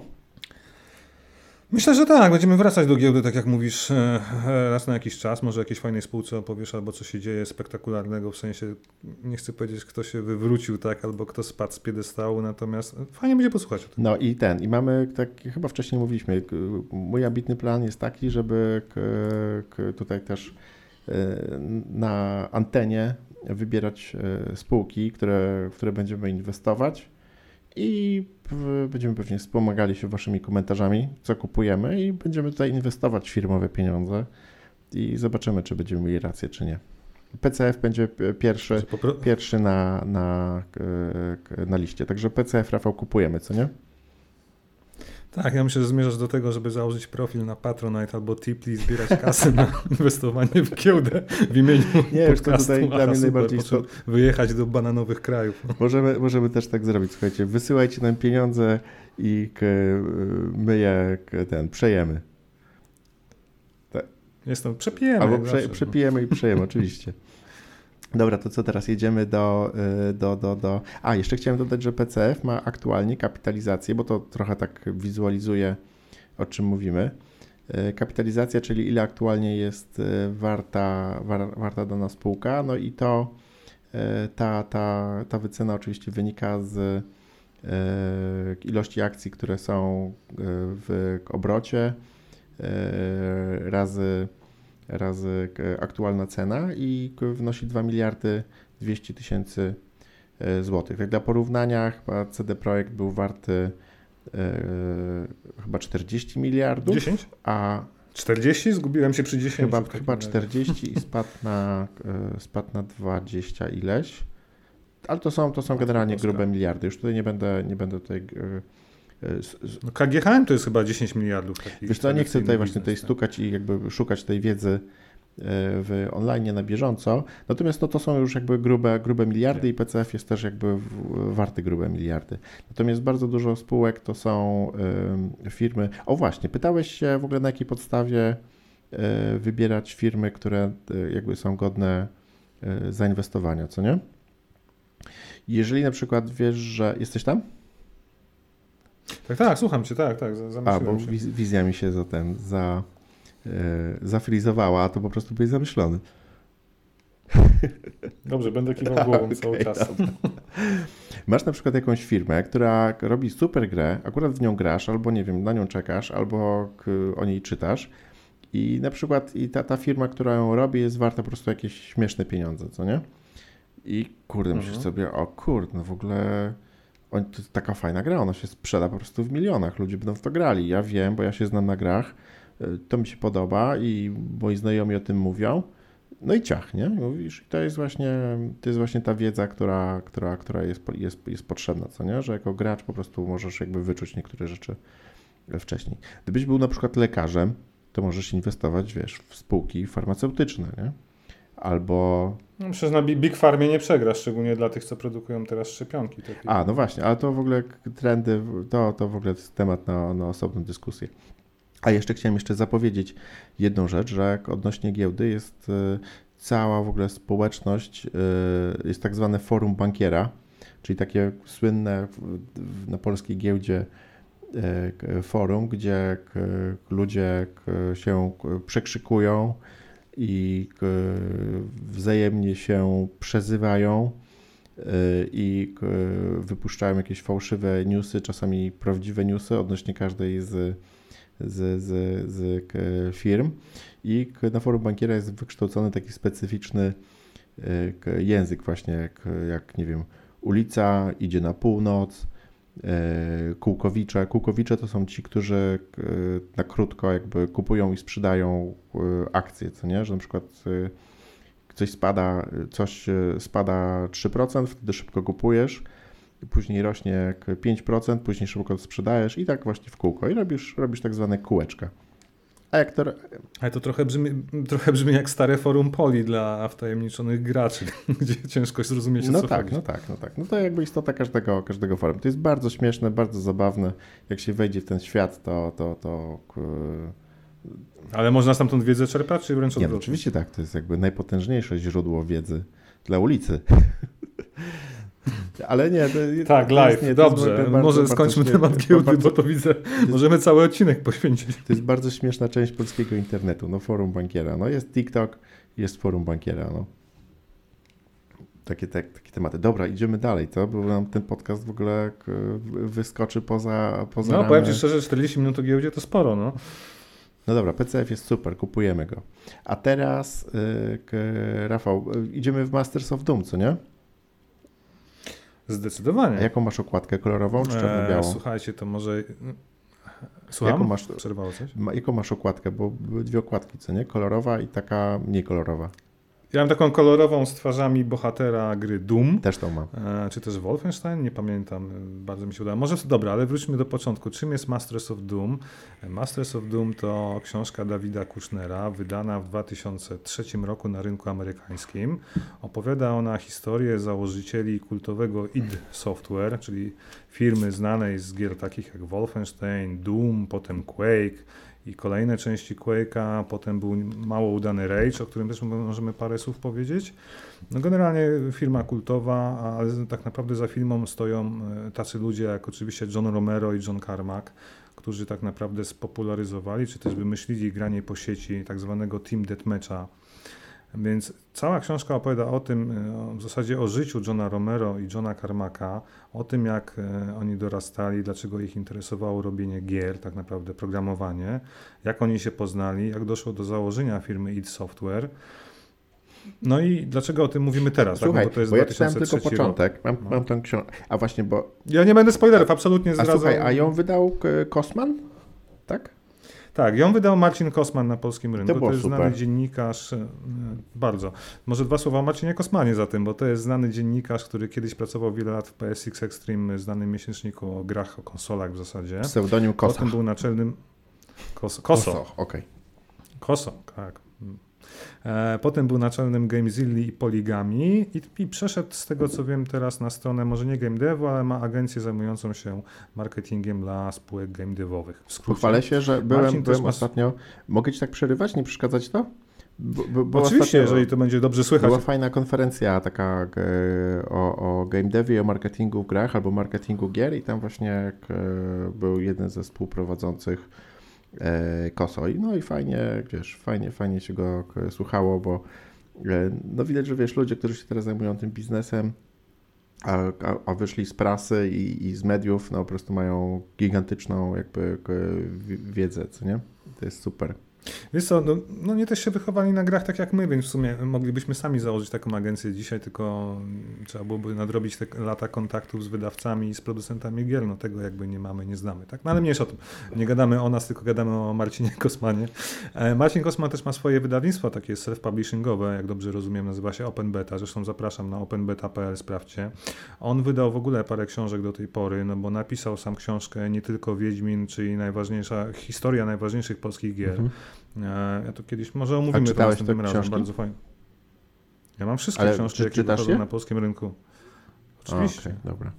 Myślę, że tak. Będziemy wracać do giełdy, tak jak mówisz, e, e, raz na jakiś czas. Może jakieś fajnej spółce opowiesz, albo co się dzieje spektakularnego, w sensie, nie chcę powiedzieć, kto się wywrócił, tak, albo kto spadł z piedestału, natomiast fajnie będzie posłuchać o tym. No i ten, i mamy, tak chyba wcześniej mówiliśmy, mój ambitny plan jest taki, żeby tutaj też e, na antenie wybierać spółki, które, w które będziemy inwestować i będziemy pewnie wspomagali się waszymi komentarzami, co kupujemy i będziemy tutaj inwestować firmowe pieniądze i zobaczymy, czy będziemy mieli rację, czy nie. PCF będzie pierwszy, pierwszy na, na, na liście, także PCF, Rafał, kupujemy, co nie? Tak, ja myślę, że zmierzasz do tego, żeby założyć profil na Patronite albo Tipli i zbierać kasę na inwestowanie w giełdę w imieniu Nie, podcastu. to tutaj dla mnie najbardziej wyjechać do bananowych krajów. Możemy, możemy też tak zrobić, słuchajcie, wysyłajcie nam pieniądze i my je ten, przejemy. Tak. Jestem, przepijemy. Albo prze, przepijemy i przejemy, oczywiście. Dobra, to co teraz jedziemy do, y, do, do, do. A, jeszcze chciałem dodać, że PCF ma aktualnie kapitalizację, bo to trochę tak wizualizuje, o czym mówimy. Y, kapitalizacja, czyli ile aktualnie jest y, warta, war, warta dana spółka, no i to ta, ta, ta wycena oczywiście wynika z ilości akcji, które są w obrocie razy razy aktualna cena i wynosi 2 miliardy 200 tysięcy e, złotych. Tak dla porównania chyba CD Projekt był warty e, chyba 40 miliardów. 10? A 40? Zgubiłem się przy 10. Chyba, chyba 40 i spadł na, e, spadł na 20 ileś. Ale to są, to są generalnie grube miliardy. Już tutaj nie będę, nie będę tutaj no KGHM to jest chyba 10 miliardów. Wiesz co, nie chcę tutaj właśnie tutaj tak. stukać i jakby szukać tej wiedzy e, w online na bieżąco. Natomiast no, to są już jakby grube, grube miliardy i PCF jest też jakby warty grube miliardy. Natomiast bardzo dużo spółek to są y, firmy. O właśnie, pytałeś się w ogóle na jakiej podstawie y, wybierać firmy, które y, jakby są godne zainwestowania, co nie? Jeżeli na przykład wiesz, że jesteś tam? Tak, tak, słucham cię, tak, tak. A, bo się. wizja mi się za ten, za, zafrizowała, to po prostu byłeś zamyślony. Dobrze, będę kiwał głową okay, cały czas. Masz na przykład jakąś firmę, która robi super grę, akurat w nią grasz, albo nie wiem, na nią czekasz, albo o niej czytasz i na przykład i ta, ta firma, która ją robi jest warta po prostu jakieś śmieszne pieniądze, co nie? I kurde, mhm. myślisz sobie, o kurde, no w ogóle to taka fajna gra, ona się sprzeda po prostu w milionach, ludzie będą w to grali. Ja wiem, bo ja się znam na grach, y, to mi się podoba i moi znajomi o tym mówią. No i ciach, nie? Mówisz, to jest właśnie, to jest właśnie ta wiedza, która, która, która jest, jest, jest potrzebna, co nie? Że jako gracz po prostu możesz jakby wyczuć niektóre rzeczy wcześniej. Gdybyś był na przykład lekarzem, to możesz inwestować, wiesz, w spółki farmaceutyczne, nie? Albo... No, przecież na Big Farmie nie przegrasz, szczególnie dla tych, co produkują teraz szczepionki. Takie. A, no właśnie, ale to w ogóle trendy, to, to w ogóle temat na, na osobną dyskusję. A jeszcze chciałem jeszcze zapowiedzieć jedną rzecz, że odnośnie giełdy jest y, cała w ogóle społeczność, y, jest tak zwane forum bankiera, czyli takie słynne na polskiej giełdzie y, forum, gdzie ludzie się przekrzykują i wzajemnie się przezywają i wypuszczają jakieś fałszywe newsy, czasami prawdziwe newsy odnośnie każdej z z, z, z firm. I na forum bankiera jest wykształcony taki specyficzny e, język właśnie jak, jak nie wiem, ulica idzie na północ, e, kółkowicze. Kółkowicze to są ci, którzy e, na krótko jakby kupują i sprzedają akcje, co nie, że na przykład coś spada, coś spada 3%, wtedy szybko kupujesz, później rośnie jak 5%, później szybko sprzedajesz i tak właśnie w kółko i robisz, robisz tak zwane kółeczka. To... Ale to trochę brzmi, trochę brzmi jak stare forum poli dla wtajemniczonych graczy, gdzie ciężko zrozumieć, no co tak, chodzi. No tak, no tak. No to jakby istota każdego, każdego forum. To jest bardzo śmieszne, bardzo zabawne. Jak się wejdzie w ten świat, to... to, to ale można stamtąd wiedzę czerpać, czy wręcz odwrotnie? Nie, oczywiście tak. To jest jakby najpotężniejsze źródło wiedzy dla ulicy. Ale nie. To, tak, to live. Nie, Dobrze. Bardzo, Może bardzo skończmy temat giełdy, bardzo, bo to widzę. Możemy cały odcinek poświęcić. To jest bardzo śmieszna część polskiego internetu. No, forum bankiera. No, jest TikTok, jest forum bankiera. No. Takie, te, takie tematy. Dobra, idziemy dalej, co? Bo nam ten podcast w ogóle wyskoczy poza. poza no, ramy. powiem Ci szczerze, 40 minut o giełdzie to sporo, no. No dobra, PCF jest super, kupujemy go. A teraz, yy, Rafał, idziemy w Masters of Doom, co nie? Zdecydowanie. A jaką masz okładkę kolorową czy czarno-białą? Eee, słuchajcie, to może... Słucham? Jaką masz, Przerwało coś? Jaką masz okładkę? Bo były dwie okładki, co nie? Kolorowa i taka mniej kolorowa. Ja mam taką kolorową z twarzami bohatera gry Doom. Też to mam. E, czy też Wolfenstein? Nie pamiętam. Bardzo mi się udało. Może dobra, ale wróćmy do początku. Czym jest Masters of Doom? E, Masters of Doom to książka Dawida Kushnera, wydana w 2003 roku na rynku amerykańskim. Opowiada ona historię założycieli kultowego id Software, czyli firmy znanej z gier takich jak Wolfenstein, Doom, potem Quake, i kolejne części Quake'a, potem był mało udany Rage, o którym też możemy parę słów powiedzieć. No generalnie firma kultowa, ale tak naprawdę za filmą stoją e, tacy ludzie jak oczywiście John Romero i John Carmack, którzy tak naprawdę spopularyzowali, czy też wymyślili granie po sieci tak zwanego Team Deathmatcha, więc cała książka opowiada o tym, e, w zasadzie o życiu Johna Romero i Johna Carmacka, o tym jak e, oni dorastali, dlaczego ich interesowało robienie gier, tak naprawdę programowanie, jak oni się poznali, jak doszło do założenia firmy id Software. No i dlaczego o tym mówimy teraz? Słuchaj, tak? bo to jest bo ja czytałem tylko początek, mam, no. mam tę książkę, a właśnie, bo... Ja nie będę spoilerów, absolutnie zdradzał. A słuchaj, a ją wydał Kosman? Tak? Ją wydał Marcin Kosman na polskim rynku. To, to jest super. znany dziennikarz, e, bardzo. Może dwa słowa o Marcinie Kosmanie za tym, bo to jest znany dziennikarz, który kiedyś pracował wiele lat w PSX Extreme, znanym miesięczniku o grach, o konsolach w zasadzie. Pseudonim Kosoch. Potem był naczelnym... Koso, Koso. Koso okej. Okay. Koso, tak. E, potem był naczelnym GameZilli i Poligami i, i, przeszedł z tego co wiem teraz na stronę, może nie game devu, ale ma agencję zajmującą się marketingiem dla spółek game devowych. Pochwalę się, że byłem, byłem ostatnio... Mogę ci tak przerywać, nie przeszkadzać to? Oczywiście, jeżeli to będzie dobrze słychać. Była fajna konferencja taka e, o, o game devie, o marketingu w grach albo marketingu gier i tam właśnie e, był jeden ze współprowadzących e, koso. I no i fajnie, wiesz, fajnie, fajnie się go słuchało, bo e, no widać, że wiesz, ludzie, którzy się teraz zajmują tym biznesem, a, a, a wyszli z prasy i, i z mediów, no po prostu mają gigantyczną jakby wiedzę, co nie? To jest super. Wiesz co, no, no nie też się wychowali na grach tak jak my, więc w sumie moglibyśmy sami założyć taką agencję dzisiaj, tylko trzeba byłoby nadrobić te lata kontaktów z wydawcami i z producentami gier, no tego jakby nie mamy, nie znamy, tak? No ale mniejsza o tym, nie gadamy o nas, tylko gadamy o Marcinie Kosmanie. E, Marcin Kosman też ma swoje wydawnictwo, takie self-publishingowe, jak dobrze rozumiem, nazywa się Open Beta, zresztą zapraszam na openbeta.pl, sprawdźcie. On wydał w ogóle parę książek do tej pory, no bo napisał sam książkę nie tylko Wiedźmin, czyli najważniejsza, historia najważniejszych polskich gier, Mhm. Ja to kiedyś może omówimy to następnym razem. książki? Bardzo fajnie. Ja mam wszystkie Ale książki, czy jakie wychodzą je? na polskim rynku. Oczywiście. okej, dobra.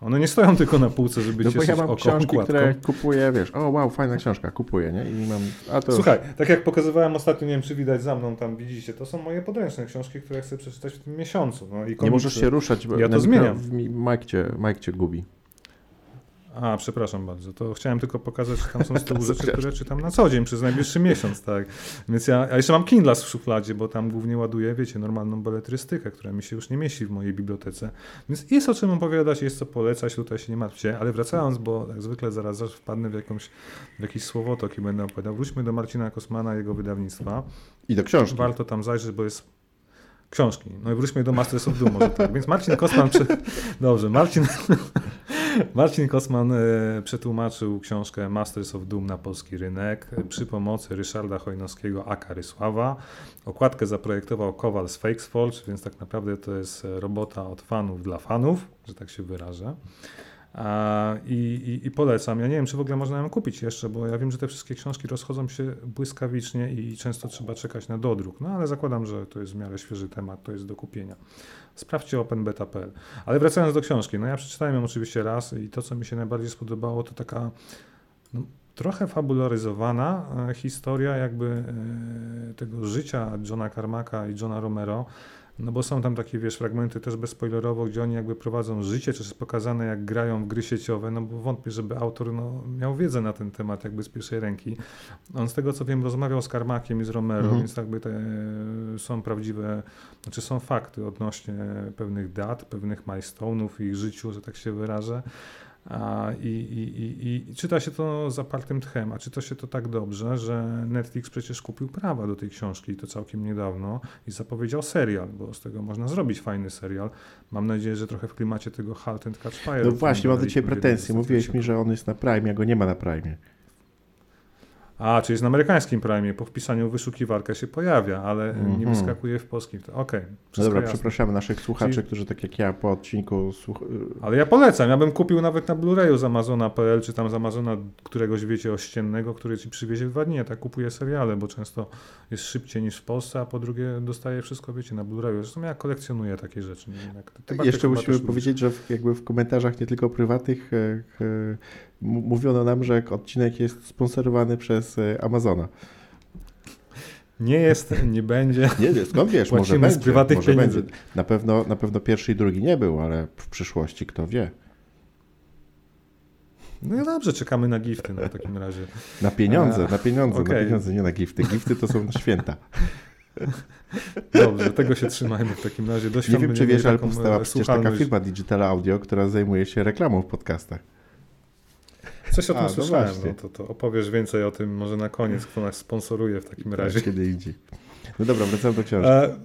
One nie stoją tylko na półce, żeby No cieszyć ja mam oko książki, okładką. które kupuję, wiesz, o wow, fajna książka, kupuję, nie? I mam, a to Słuchaj, tak jak pokazywałem ostatnio, nie wiem czy widać za mną, tam widzicie, to są moje podręczne książki, które chcę przeczytać w tym miesiącu. No, i nie możesz się ruszać, bo Ja to zmieniam. mikro- Mike cię, Mike cię gubi. A, przepraszam bardzo. To chciałem tylko pokazać, że tam są z tyłu rzeczy, które czytam na co dzień przez najbliższy miesiąc, tak. Więc ja, a jeszcze mam Kindle w szufladzie, bo tam głównie ładuję, wiecie, normalną beletrystykę, która mi się już nie mieści w mojej bibliotece. Więc jest o czym opowiadać, jest co polecać, tutaj się nie martwcie, ale wracając, bo jak zwykle zaraz, zaraz wpadnę w, jakąś, w jakiś słowotok i będę opowiadał. Wróćmy do Marcina Kosmana, jego wydawnictwa. I do książki. Warto tam zajrzeć, bo jest książki. No i wróćmy do Masters of Doom może tak. Więc Marcin Kosman... Prze... Dobrze, Marcin... Marcin Kosman e, przetłumaczył książkę Masters of Doom na polski rynek przy pomocy Ryszarda Chojnowskiego aka Rysława. Okładkę zaprojektował Kowal z Fakesforge, więc tak naprawdę to jest robota od fanów dla fanów, że tak się wyrażę. I, i, I polecam. Ja nie wiem, czy w ogóle można ją kupić jeszcze, bo ja wiem, że te wszystkie książki rozchodzą się błyskawicznie i często trzeba czekać na dodruk. No ale zakładam, że to jest w miarę świeży temat, to jest do kupienia. Sprawdźcie openbeta.pl. Ale wracając do książki, no ja przeczytałem ją oczywiście raz i to, co mi się najbardziej spodobało, to taka no, trochę fabularyzowana e, historia jakby e, tego życia Johna Carmacka i Johna Romero. No bo są tam takie, wiesz, fragmenty też bezspoilerowo, gdzie oni jakby prowadzą życie, czy jest pokazane, jak grają w gry sieciowe, no bo wątpię, żeby autor no, miał wiedzę na ten temat jakby z pierwszej ręki. On z tego, co wiem, rozmawiał z Karmakiem i z Romero, Mhm. więc jakby te są prawdziwe, znaczy są fakty odnośnie pewnych dat, pewnych milestone'ów w ich życiu, że tak się wyrażę. A, i, i, i, I czyta się to zapartym tchem, a czyta się to tak dobrze, że Netflix przecież kupił prawa do tej książki i to całkiem niedawno i zapowiedział serial, bo z tego można zrobić fajny serial. Mam nadzieję, że trochę w klimacie tego Halt and Catch Fire. No właśnie, mam do ciebie pretensje. Mówiłeś mi, że on jest na Prime, a go nie ma na Prime. A, czyli jest na amerykańskim Prime, po wpisaniu wyszukiwarka się pojawia, ale nie Mhm. wyskakuje w polskim. Okej, No wszystko dobra, jasne. przepraszamy naszych słuchaczy, Czyli- którzy tak jak ja po odcinku słuch... Ale ja polecam, ja bym kupił nawet na Blu-rayu z Amazona.pl, czy tam z Amazona któregoś, wiecie, ościennego, który ci przywiezie w dwa dni. Ja tak kupuję seriale, bo często jest szybciej niż w Polsce, a po drugie dostaję wszystko, wiecie, na Blu-rayu. Zresztą ja kolekcjonuję takie rzeczy. Wiem, Jeszcze musimy powiedzieć, że w, jakby w komentarzach nie tylko prywatnych e, e, mówiono nam, że odcinek jest sponsorowany przez e, Amazona. Nie jest, nie będzie. Nie, nie, skąd wiesz, może Płacimy z będzie, prywatnych może pieniędzy. będzie. Na pewno, na pewno pierwszy i drugi nie był, ale w przyszłości kto wie. No dobrze, czekamy na gifty no, w takim razie. Na pieniądze, A, na pieniądze, na okej. pieniądze, nie na gifty. Gifty to są na święta. Dobrze, tego się trzymajmy w takim razie. Do Nie wiem, czy wiesz, ale powstała e, przecież taka firma Digital Audio, która zajmuje się reklamą w podcastach. Coś o tym A, no słyszałem, właśnie. no to, to opowiesz więcej o tym może na koniec, kto nas sponsoruje w takim razie. Kiedy indziej. No dobra, wracamy do książki. E,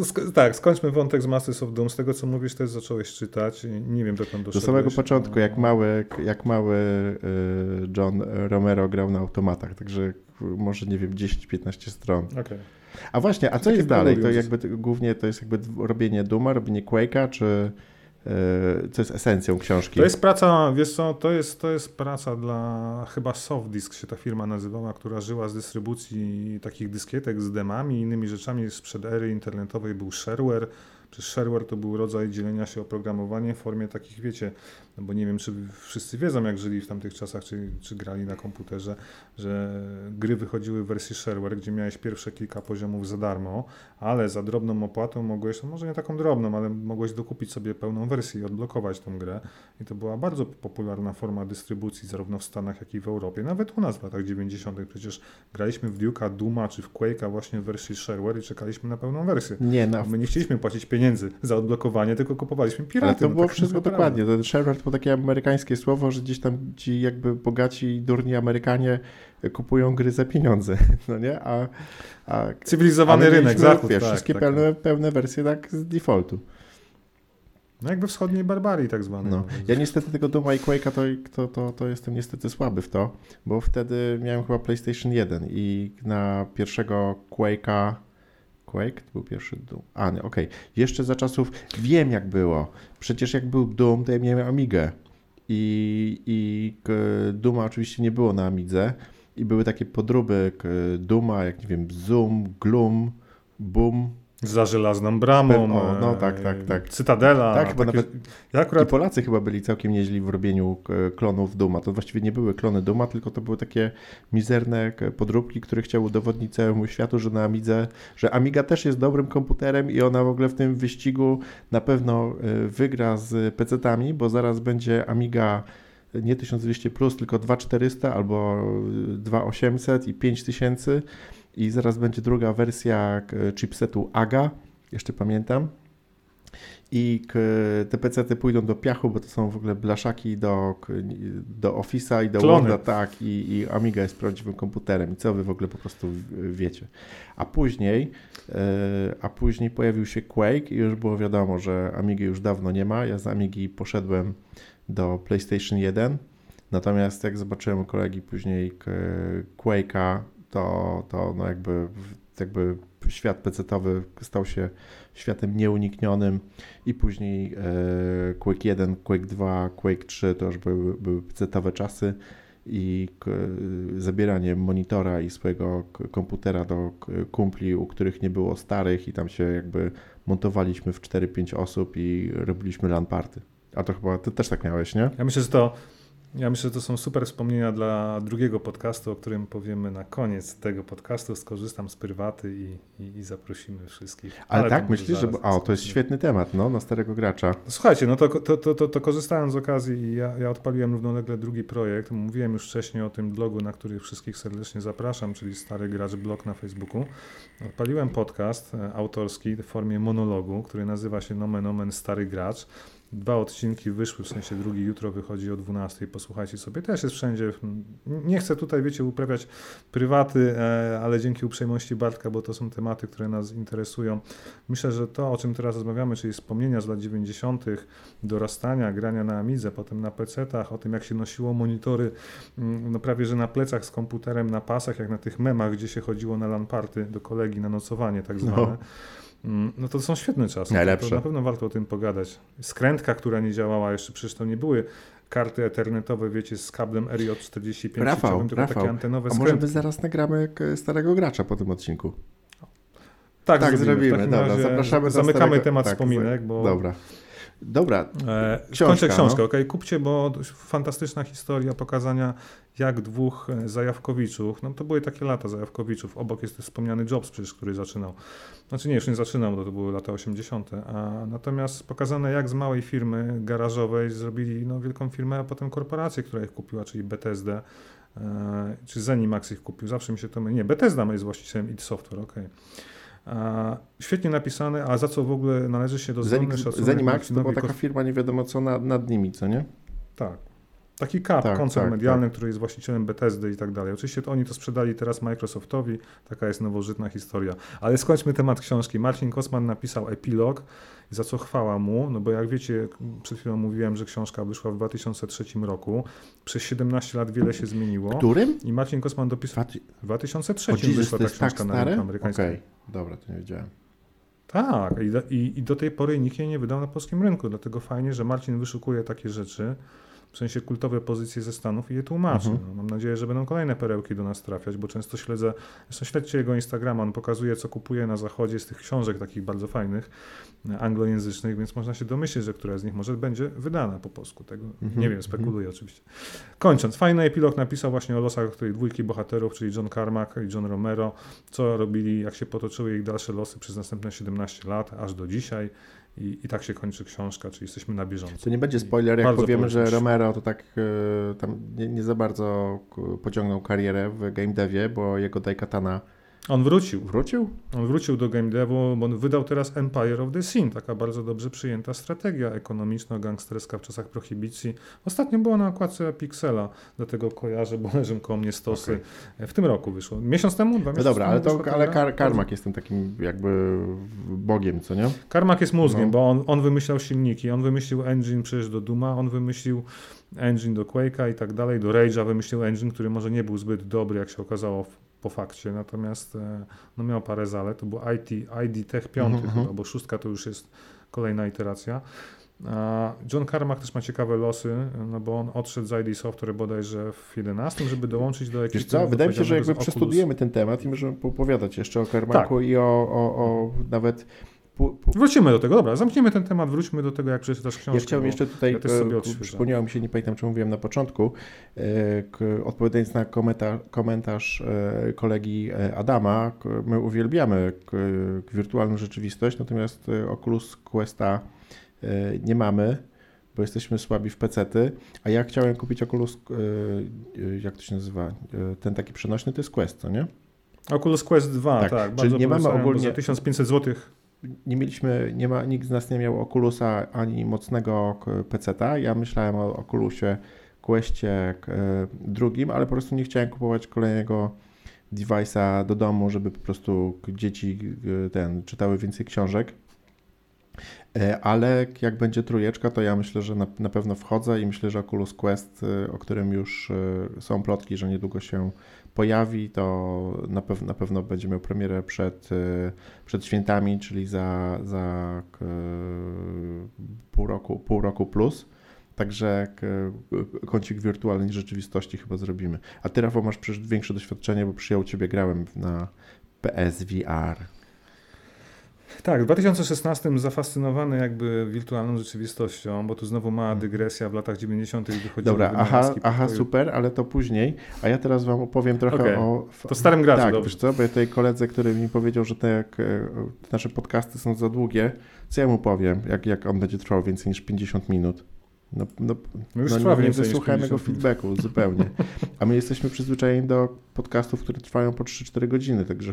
sk- tak, skończmy wątek z Masters of Doom. Z tego, co mówisz, też zacząłeś czytać. Nie wiem, dokąd Do doszedłeś. samego początku, jak E, mały, jak mały y, John Romero grał na automatach, także może, nie wiem, 10-15 stron. Okej. A właśnie, a co jest dalej? To jakby głównie to jest jakby robienie Duma, robienie Quake'a, czy co jest esencją książki? To jest praca, wiesz co, to jest, to jest praca dla, chyba Softdisk się ta firma nazywała, która żyła z dystrybucji takich dyskietek z demami i innymi rzeczami sprzed ery internetowej, był shareware, Przecież shareware to był rodzaj dzielenia się oprogramowaniem w formie takich, wiecie, no bo nie wiem, czy wszyscy wiedzą, jak żyli w tamtych czasach, czy, czy grali na komputerze, że gry wychodziły w wersji shareware, gdzie miałeś pierwsze kilka poziomów za darmo, ale za drobną opłatą mogłeś, no może nie taką drobną, ale mogłeś dokupić sobie pełną wersję i odblokować tą grę. I to była bardzo popularna forma dystrybucji, zarówno w Stanach, jak i w Europie. Nawet u nas w latach 90. przecież graliśmy w Duke'a, Duma czy w Quake'a właśnie w wersji shareware i czekaliśmy na pełną wersję. Nie, no. My nie chcieliśmy płacić pieniędzy za odblokowanie, tylko kupowaliśmy piraty. Ale to no, było tak wszystko dokładnie. Ten shareware to takie amerykańskie słowo, że gdzieś tam ci jakby bogaci durni Amerykanie kupują gry za pieniądze, no nie? A, a Cywilizowany rynek, zachód. Wiesz, tak, wszystkie tak, pełne, pełne wersje tak z defaultu. No jakby wschodniej barbarii tak zwanej. No. Ja niestety tego Duma i Quake'a to, to, to, to jestem niestety słaby w to, bo wtedy miałem chyba PlayStation 1 i na pierwszego Quake'a Quake to był pierwszy Doom. A, nie, okej. Okay. Jeszcze za czasów wiem jak było. Przecież jak był Doom, to ja miałem Amigę. I, i Duma oczywiście nie było na Amidze. I były takie podróby Duma, jak nie wiem, Zoom, Gloom, Boom, za żelazną bramą. O, no tak, tak, tak. Cytadela. Tak, chyba takie... nawet ja akurat... I Polacy chyba byli całkiem nieźli w robieniu klonów Duma. To właściwie nie były klony Duma, tylko to były takie mizerne podróbki, które chciały udowodnić całemu światu, że na Amidze, że Amiga też jest dobrym komputerem i ona w ogóle w tym wyścigu na pewno wygra z PC-tami, bo zaraz będzie Amiga nie 1200, plus, tylko 2400 albo 2800 i 5000 i zaraz będzie druga wersja chipsetu AGA, jeszcze pamiętam. I te PC-ty pójdą do piachu, bo to są w ogóle blaszaki do, do Office'a i do Klony. Worda, tak, i, i Amiga jest prawdziwym komputerem i co wy w ogóle po prostu wiecie. A później, a później pojawił się Quake i już było wiadomo, że Amigi już dawno nie ma. Ja z Amigi poszedłem do PlayStation 1, natomiast jak zobaczyłem kolegi później Quake'a, to, to no jakby, jakby świat pecetowy stał się światem nieuniknionym i później e, Quake 1, Quake 2, Quake 3 to już były, były pecetowe czasy i zabieranie monitora i swojego komputera do kumpli, u których nie było starych i tam się jakby montowaliśmy w 4-5 osób i robiliśmy LAN party. A to chyba ty też tak miałeś, nie? Ja myślę, że to ja myślę, że to są super wspomnienia dla drugiego podcastu, o którym powiemy na koniec tego podcastu. Skorzystam z prywaty i, i, i zaprosimy wszystkich. Ale, Ale tak, myślisz, że. O, to jest świetny temat, no, na starego gracza. Słuchajcie, no to, to, to, to, to korzystając z okazji, ja, ja odpaliłem równolegle drugi projekt. Mówiłem już wcześniej o tym blogu, na który wszystkich serdecznie zapraszam, czyli Stary Gracz blog na Facebooku. Odpaliłem podcast autorski w formie monologu, który nazywa się Nomen Omen Stary Gracz. Dwa odcinki wyszły, w sensie drugi jutro wychodzi o 12. Posłuchajcie sobie, też jest wszędzie. Nie chcę tutaj, wiecie, uprawiać prywaty, ale dzięki uprzejmości Bartka, bo to są tematy, które nas interesują. Myślę, że to, o czym teraz rozmawiamy, czyli wspomnienia z lat 90., dorastania, grania na Amidze, potem na PC-tach, o tym, jak się nosiło monitory, no prawie że na plecach z komputerem, na pasach, jak na tych memach, gdzie się chodziło na LAN-party do kolegi na nocowanie, tak zwane. No. No to są świetne czasy. Najlepsze. To na pewno warto o tym pogadać. Skrętka, która nie działała jeszcze, przecież to nie były karty ethernetowe, wiecie, z kablem RJ45, Rafał, tylko Rafał, takie antenowe a może my zaraz nagramy starego gracza po tym odcinku? Tak, tak zrobimy. zrobimy. Dobra, zapraszamy Zamykamy starego... temat tak, wspominek, bo... Dobra. Dobra, e, książka, kończę książkę, no. ok? Kupcie, bo fantastyczna historia pokazania, jak dwóch Zajawkowiczów, no to były takie lata Zajawkowiczów, obok jest wspomniany Jobs przecież, który zaczynał. Znaczy nie, już nie zaczynał, bo to były lata 80., a natomiast pokazane, jak z małej firmy garażowej zrobili no, wielką firmę, a potem korporację, która ich kupiła, czyli BTSD, e, czy Zenimax ich kupił, zawsze mi się to myli. Nie, Bethesda jest właścicielem id Software, ok. A, świetnie napisane, a za co w ogóle należy się do Zenik, Zenimax to była taka firma, nie wiadomo co nad, nad nimi, co nie? Tak. Taki CAP, Tak, koncern tak, medialny, tak. który jest właścicielem Bethesdy i tak dalej. Oczywiście to oni to sprzedali teraz Microsoftowi, taka jest nowożytna historia. Ale skończmy temat książki. Marcin Kosman napisał epilog, za co chwała mu, no bo jak wiecie, przed chwilą mówiłem, że książka wyszła w 2003 roku. Przez 17 lat wiele się zmieniło. Którym? I Marcin Kosman dopisał... W 2003 O Jesus, wyszła ta tak książka na rynku amerykańskim. Dobra, to nie wiedziałem. Tak, i do, i, i do tej pory nikt jej nie wydał na polskim rynku, dlatego fajnie, że Marcin wyszukuje takie rzeczy. W sensie kultowe pozycje ze Stanów i je tłumaczy. Mhm. No, mam nadzieję, że będą kolejne perełki do nas trafiać, bo często śledzę, zresztą śledźcie jego Instagrama, on pokazuje, co kupuje na zachodzie z tych książek takich bardzo fajnych, e, anglojęzycznych, więc można się domyślić, że która z nich może będzie wydana po polsku. Tego Mhm. nie wiem, spekuluję oczywiście. Kończąc, fajny epilog napisał właśnie o losach tej dwójki bohaterów, czyli John Carmack i John Romero, co robili, jak się potoczyły ich dalsze losy przez następne 17 lat, aż do dzisiaj. I, I tak się kończy książka, czyli jesteśmy na bieżąco. To nie będzie spoiler, jak powiemy, że. Romero to tak e, tam nie, nie za bardzo pociągnął karierę w game devie, bo jego Daikatana On wrócił. wrócił? On wrócił do game devu, bo on wydał teraz Empire of the Sin, taka bardzo dobrze przyjęta strategia ekonomiczno-gangsterska w czasach prohibicji. Ostatnio była na okładce Pixela, dlatego kojarzę, bo leżą koło mnie stosy. W tym roku wyszło. Miesiąc temu? Dwa No miesiące dobra, ale, to, wyszła ale ta Kar? Karmak jest tym takim jakby bogiem, co nie? Karmak jest mózgiem, No. bo on, on wymyślał silniki, on wymyślił engine przecież do Duma, on wymyślił engine do Quake'a i tak dalej, do Rage'a wymyślił engine, który może nie był zbyt dobry, jak się okazało w, po fakcie, natomiast e, no miał parę zalet, to był IT, ID Tech 5 Mhm, chyba, mhm. bo szóstka to już jest kolejna iteracja. John Carmack też ma ciekawe losy, no bo on odszedł z ID Software bodajże w 11, żeby dołączyć do ekipy. Wiesz co, wydaje mi się, że jakby przestudujemy ten temat i możemy opowiadać jeszcze o Karmaku Tak. i o, o, o nawet... Wrócimy do tego, dobra, zamkniemy ten temat, wróćmy do tego, jak przeczytasz książkę. Ja chciałem bo- jeszcze tutaj, ja też sobie e, przypomniało mi się, nie pamiętam, czy mówiłem na początku, e, odpowiadając na komentarz, komentarz e, kolegi Adama, my uwielbiamy wirtualną rzeczywistość, natomiast Oculus Questa nie mamy, bo jesteśmy słabi w pecety, a ja chciałem kupić Oculus, jak to się nazywa, ten taki przenośny, to jest Quest, co nie? Oculus Quest 2, Tak, tak. czyli nie mamy ogólnie- Za 1500 zł. Nie mieliśmy, nie ma, nikt z nas nie miał Oculusa ani mocnego peceta. Ja myślałem o Oculusie Questie drugim, ale po prostu nie chciałem kupować kolejnego device'a do domu, żeby po prostu dzieci ten, czytały więcej książek. E, Ale jak będzie trójeczka, to ja myślę, że na, na pewno wchodzę i myślę, że Oculus Quest, e, o którym już e, są plotki, że niedługo się pojawi, to na, pew, na pewno będzie miał premierę przed, e, przed świętami, czyli za, za pół, roku, pół roku plus. Także kącik wirtualnej rzeczywistości chyba zrobimy. A ty, Rafał, masz przecież większe doświadczenie, bo przy ja u ciebie grałem na PSVR. Tak, w 2016 zafascynowany jakby wirtualną rzeczywistością, bo tu znowu mała dygresja, w latach 90. wychodziły Mhm. Dobra, aha, aha, super, ale to później. A ja teraz wam opowiem trochę Okej, o. To starym graczu, tak, dobrze. wiesz co, bo ja tutaj koledze, który mi powiedział, że te, jak, te nasze podcasty są za długie, co ja mu powiem, jak, jak on będzie trwał więcej niż 50 minut? No, no, No już no nie, wysłuchałem jego 50 minut. feedbacku zupełnie. A my jesteśmy przyzwyczajeni do podcastów, które trwają po 3-4 godziny, także.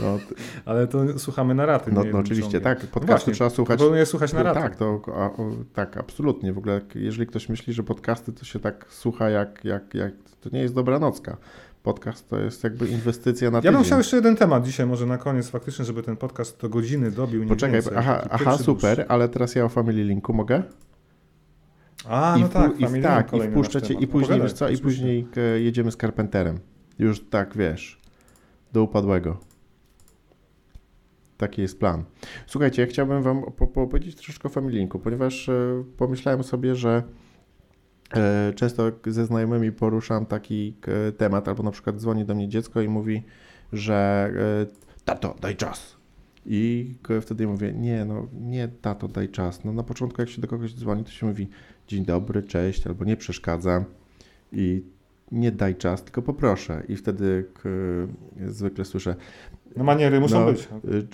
No, Ale to słuchamy na raty. no, nie no oczywiście, ciągiem. tak. Podcastu Właśnie, trzeba słuchać. Proponuję słuchać na raty. Tak, to, a, o, tak, absolutnie. W ogóle, jeżeli ktoś myśli, że podcasty to się tak słucha, jak, jak, jak to nie jest dobranocka. Podcast to jest jakby inwestycja na Ja tydzień. bym chciał jeszcze jeden temat dzisiaj, może na koniec faktycznie, żeby ten podcast do godziny dobił. Nie Poczekaj, więcej, aha, aha super, ale teraz ja o Family Linku mogę? A, I, no tak, i, Family tak, i wpuszczę cię, i później, wiesz co, i później e, jedziemy z Carpenterem. Już tak, wiesz, do upadłego. Taki jest plan. Słuchajcie, ja chciałbym wam po, po powiedzieć troszeczkę o Family Linku, ponieważ e, pomyślałem sobie, że e, często ze znajomymi poruszam taki e, temat, albo na przykład dzwoni do mnie dziecko i mówi, że tato, daj czas. I wtedy mówię, nie, no nie tato, daj czas. No na początku jak się do kogoś dzwoni, to się mówi dzień dobry, cześć, albo nie przeszkadzam i nie daj czas, tylko poproszę. I wtedy zwykle słyszę, No maniery muszą no, być. y,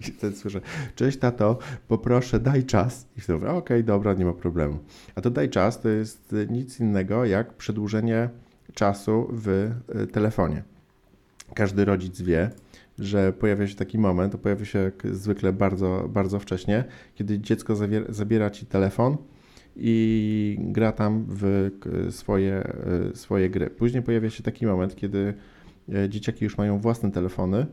I wtedy słyszę, cześć tato, poproszę, daj czas. I wtedy mówię, okej, dobra, nie ma problemu. A to daj czas to jest y, nic innego jak przedłużenie czasu w y, telefonie. Każdy rodzic wie, że pojawia się taki moment, to pojawia się jak zwykle bardzo, bardzo wcześnie, kiedy dziecko zawier- zabiera ci telefon i gra tam w swoje, y, swoje gry. Później pojawia się taki moment, kiedy y, dzieciaki już mają własne telefony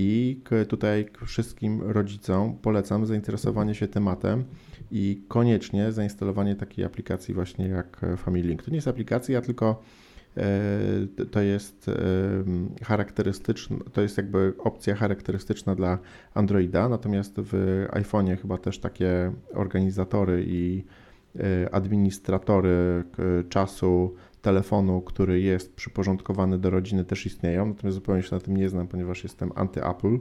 i tutaj wszystkim rodzicom polecam zainteresowanie się tematem i koniecznie zainstalowanie takiej aplikacji właśnie jak e, Family Link. To nie jest aplikacja, tylko e, to jest em, charakterystyczna, to jest jakby opcja charakterystyczna dla Androida, natomiast w iPhone'ie chyba też takie organizatory i administratory czasu telefonu, który jest przyporządkowany do rodziny, też istnieją, natomiast zupełnie się na tym nie znam, ponieważ jestem anty-Apple.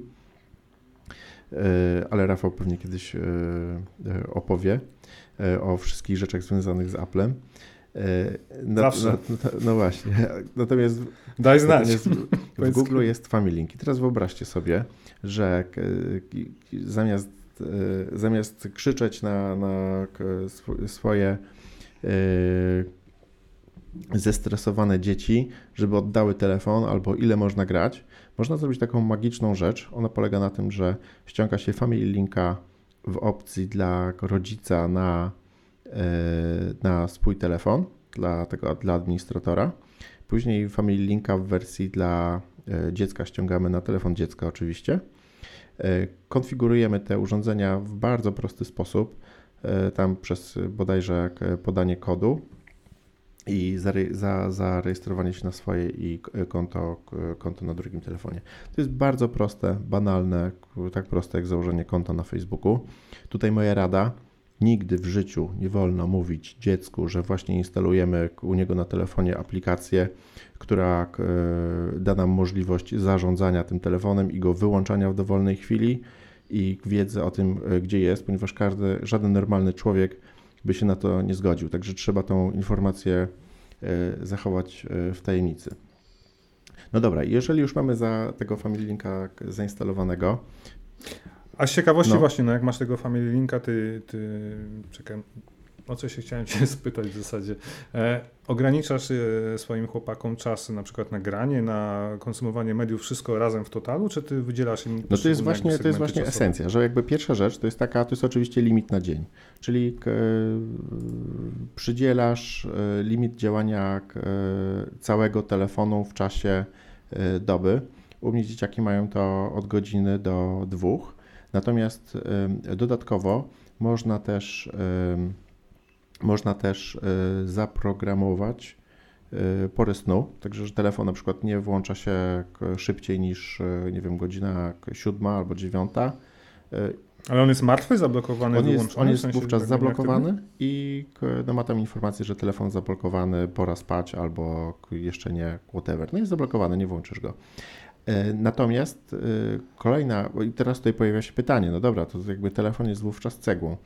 Ale Rafał pewnie kiedyś opowie o wszystkich rzeczach związanych z Applem. No, Zawsze. No, no, no, właśnie. Natomiast, Daj znać. Natomiast w, Google jest Family Link. I teraz wyobraźcie sobie, że zamiast, e, zamiast krzyczeć na, na swoje e, zestresowane dzieci, żeby oddały telefon albo ile można grać, można zrobić taką magiczną rzecz. Ona polega na tym, że ściąga się Family Linka w opcji dla rodzica na E, na swój telefon dla, tego, dla administratora. Później Family Linka w wersji dla e, dziecka ściągamy na telefon dziecka oczywiście. E, konfigurujemy te urządzenia w bardzo prosty sposób, tam przez bodajże podanie kodu i zarejestrowanie się na swoje i konto, konto na drugim telefonie. To jest bardzo proste, banalne, tak proste jak założenie konta na Facebooku. Tutaj moja rada, Nigdy w życiu nie wolno mówić dziecku, że właśnie instalujemy u niego na telefonie aplikację, która e, da nam możliwość zarządzania tym telefonem i go wyłączania w dowolnej chwili i wiedzę o tym, e, gdzie jest, ponieważ każdy, żaden normalny człowiek by się na to nie zgodził. Także trzeba tą informację e, zachować w tajemnicy. No dobra, jeżeli już mamy za tego Family Linka zainstalowanego, a z ciekawości no. właśnie, no jak masz tego Family Linka, ty, ty czekaj, o co się chciałem cię spytać w zasadzie. E, ograniczasz e, swoim chłopakom czas na przykład na granie, na konsumowanie mediów, wszystko razem w totalu, czy ty wydzielasz im No to jest właśnie, to jest właśnie esencja, że jakby pierwsza rzecz to jest taka, to jest oczywiście limit na dzień, czyli e, przydzielasz e, limit działania e, całego telefonu w czasie e, doby. U mnie dzieciaki mają to od godziny do dwóch. Natomiast dodatkowo można też, można też e, zaprogramować e, pory snu, także że telefon na przykład nie włącza się szybciej niż, e, nie wiem, godzina siódma albo dziewiąta. Ale on jest martwy, zablokowany, on jest, on jest w sensie wówczas zablokowany i no, ma tam informację, że telefon zablokowany, pora spać albo jeszcze nie, whatever. No jest zablokowany, nie włączysz go. Natomiast kolejna, i teraz tutaj pojawia się pytanie, no dobra, to jakby telefon jest wówczas cegłą,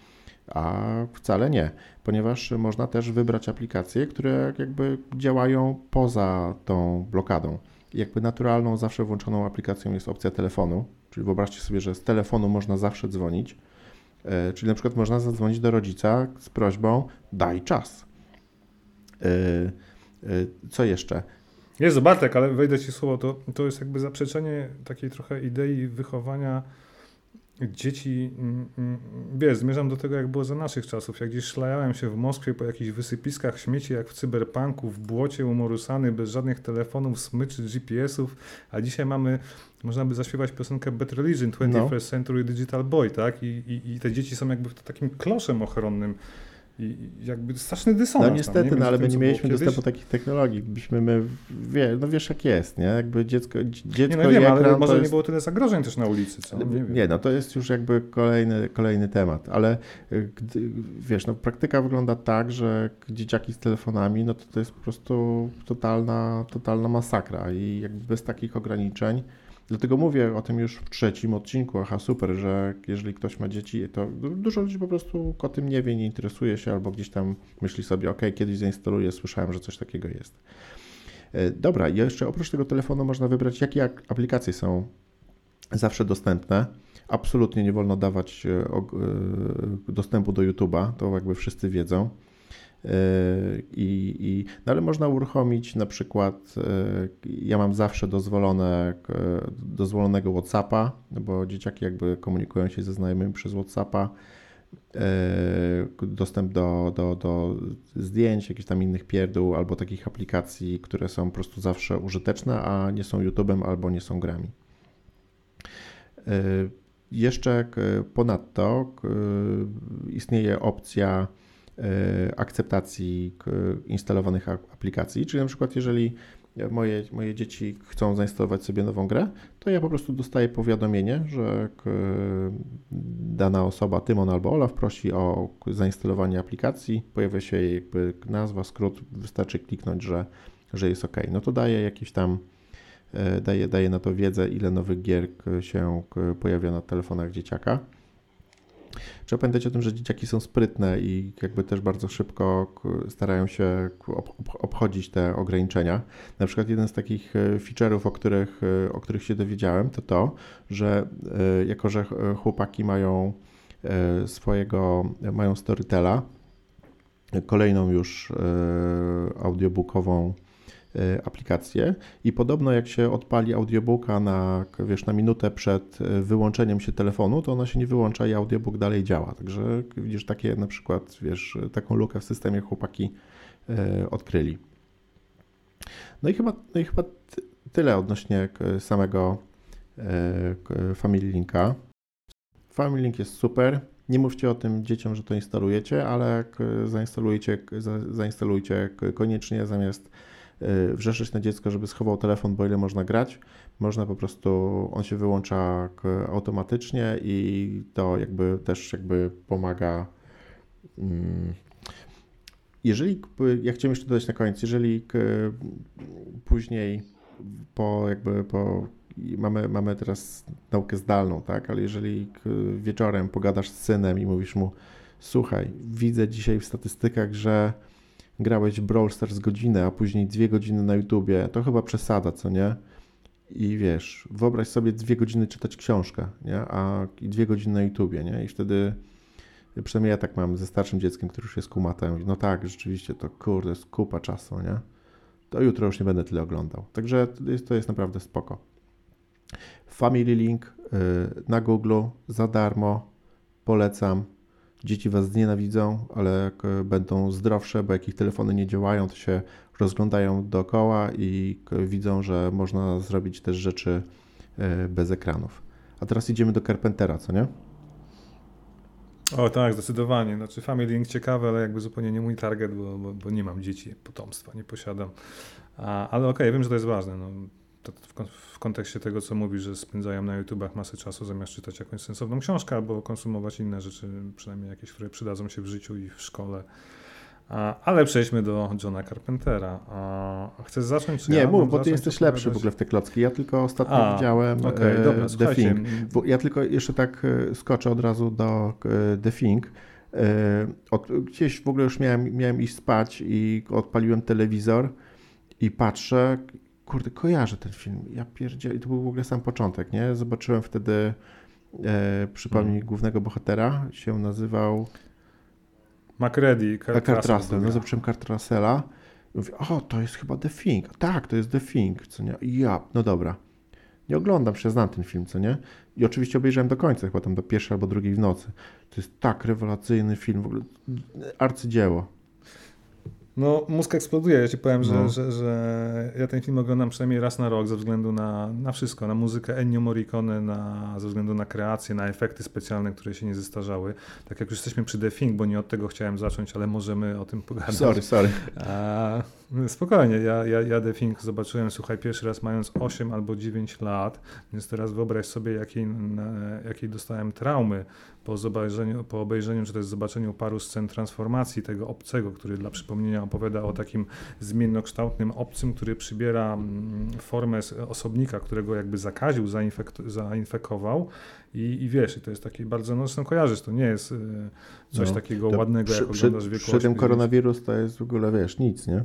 a wcale nie, ponieważ można też wybrać aplikacje, które jakby działają poza tą blokadą. Jakby naturalną, zawsze włączoną aplikacją jest opcja telefonu, czyli wyobraźcie sobie, że z telefonu można zawsze dzwonić, e, czyli na przykład można zadzwonić do rodzica z prośbą daj czas. Co jeszcze? Jezu, Bartek, ale wejdę ci słowo, to, to jest jakby zaprzeczenie takiej trochę idei wychowania dzieci, mm, mm, wiesz, zmierzam do tego, jak było za naszych czasów. Jak gdzieś szlajałem się w Moskwie po jakichś wysypiskach śmieci, jak w cyberpunku, w błocie umorusany, bez żadnych telefonów, smyczy, GPS-ów, a dzisiaj mamy, można by zaśpiewać piosenkę Better Religion, 21st no. Century Digital Boy, tak? I, i, I te dzieci są jakby takim kloszem ochronnym i jakby straszny dysonans. No niestety, tam, no, ale my nie mieliśmy dostępu do takich technologii. Byśmy my, wie, no wiesz jak jest, nie? Jakby dziecko, dziecko nie, no wiem, ale może jest... nie było tyle zagrożeń też na ulicy, co? Nie, nie, no to jest już jakby kolejny, kolejny temat, ale y, gdy, wiesz, no praktyka wygląda tak, że dzieciaki z telefonami, no to to jest po prostu totalna, totalna masakra i jakby bez takich ograniczeń Dlatego mówię o tym już w trzecim odcinku. Aha, super, że jeżeli ktoś ma dzieci, to dużo ludzi po prostu o tym nie wie, nie interesuje się albo gdzieś tam myśli sobie, ok, kiedyś zainstaluję, słyszałem, że coś takiego jest. E, dobra, jeszcze oprócz tego telefonu można wybrać, jakie aplikacje są zawsze dostępne. Absolutnie nie wolno dawać e, e, dostępu do YouTube'a, to jakby wszyscy wiedzą. I, i, no ale można uruchomić na przykład, e, ja mam zawsze dozwolone, dozwolonego WhatsAppa, no bo dzieciaki jakby komunikują się ze znajomymi przez WhatsAppa, e, dostęp do, do, do zdjęć, jakichś tam innych pierdół albo takich aplikacji, które są po prostu zawsze użyteczne, a nie są YouTube'em albo nie są grami. Jeszcze ponadto istnieje opcja akceptacji instalowanych aplikacji. Czyli na przykład, jeżeli moje, moje dzieci chcą zainstalować sobie nową grę, to ja po prostu dostaję powiadomienie, że dana osoba, Tymon albo Olaf, prosi o zainstalowanie aplikacji, pojawia się jej nazwa, skrót, wystarczy kliknąć, że, że jest OK. No to daje jakiś tam, e, daje, daje na to wiedzę, ile nowych gier się pojawia na telefonach dzieciaka. Trzeba pamiętać o tym, że dzieciaki są sprytne i jakby też bardzo szybko starają się obchodzić te ograniczenia. Na przykład jeden z takich e, feature'ów, o których, e, o których się dowiedziałem, to to, że e, jako, że chłopaki mają swojego, mają Storytela, kolejną już audiobookową aplikację i podobno jak się odpali audiobooka na, wiesz, na minutę przed y, wyłączeniem się telefonu, to ona się nie wyłącza i audiobook dalej działa. Także widzisz takie na przykład, wiesz, taką lukę w systemie chłopaki y, odkryli. No i chyba, no i chyba tyle odnośnie samego Family Linka. Family Link jest super. Nie mówcie o tym dzieciom, że to instalujecie, ale zainstalujcie, zainstalujcie koniecznie zamiast Y, wrzeszczeć na dziecko, żeby schował telefon, bo ile można grać. Można po prostu, on się wyłącza automatycznie i to jakby też jakby pomaga. Mm, jeżeli, ja chciałem jeszcze dodać na koniec, jeżeli później po jakby po mamy, mamy teraz naukę zdalną, tak, ale jeżeli wieczorem pogadasz z synem i mówisz mu, słuchaj, widzę dzisiaj w statystykach, że grałeś Brawl Stars godzinę, a później dwie godziny na YouTubie, to chyba przesada, co nie? I wiesz, wyobraź sobie dwie godziny czytać książkę, nie? A i dwie godziny na YouTubie, nie? I wtedy, przynajmniej ja tak mam ze starszym dzieckiem, który już jest kumatem, no tak, rzeczywiście, to kurde, jest kupa czasu, nie? To jutro już nie będę tyle oglądał. Także to jest, naprawdę spoko. Family Link yy, na Google za darmo, polecam. Dzieci was znienawidzą, ale e, będą zdrowsze, bo jak ich telefony nie działają, to się rozglądają dookoła i widzą, że można zrobić też rzeczy e, bez ekranów. A teraz idziemy do Carpentera, co nie? O tak, zdecydowanie. Znaczy Family ciekawe, ale jakby zupełnie nie mój target, bo, bo, bo nie mam dzieci, potomstwa, nie posiadam. A, ale okej, okay, wiem, że to jest ważne. No, w kontekście tego, co mówisz, że spędzają na YouTubach masę czasu zamiast czytać jakąś sensowną książkę albo konsumować inne rzeczy, przynajmniej jakieś, które przydadzą się w życiu i w szkole. Ale przejdźmy do Johna Carpentera. Chcesz zacząć? nie, ja mów, bo ty jesteś lepszy w ogóle w te klocki. Ja tylko ostatnio A, widziałem okay, e, dobra, The Thing. Ja tylko jeszcze tak e, skoczę od razu do e, The Thing. Od, gdzieś w ogóle już miałem, miałem iść spać i odpaliłem telewizor i patrzę kurde, kojarzę ten film. Ja pierdzielę, to był w ogóle sam początek, nie? Zobaczyłem wtedy, e, przypomnij, hmm. głównego bohatera, się nazywał... MacReady, Kurt, Kurt Russell. No, zobaczyłem Kurt Russella i mówię, o, to jest chyba The Thing. Tak, to jest The Thing, co nie? ja, no dobra. Nie oglądam się, znam ten film, co nie? I oczywiście obejrzałem do końca, chyba tam do pierwszej albo drugiej w nocy. To jest tak rewelacyjny film, w ogóle arcydzieło. No, mózg eksploduje. Ja ci powiem, no. że, że, że ja ten film oglądam przynajmniej raz na rok ze względu na, na wszystko, na muzykę Ennio Morricone, na, ze względu na kreację, na efekty specjalne, które się nie zestarzały. Tak jak już jesteśmy przy The Thing, bo nie od tego chciałem zacząć, ale możemy o tym pogadać. Sorry, sorry. A, spokojnie, ja, ja, ja The Thing zobaczyłem, słuchaj, pierwszy raz mając 8 albo 9 lat, więc teraz wyobraź sobie, jakiej, jakiej dostałem traumy po, zobaczeniu, po obejrzeniu, czy też zobaczeniu paru scen transformacji tego obcego, który dla przypomnienia opowiada o takim zmiennokształtnym obcym, który przybiera mm, formę osobnika, którego jakby zakaził, zainfek- zainfekował. I, i wiesz, i to jest taki bardzo, no zresztą kojarzysz, to nie jest y, coś no, takiego ładnego, przy, jak oglądasz wieku Przy tym koronawirus to jest w ogóle, wiesz, nic, nie?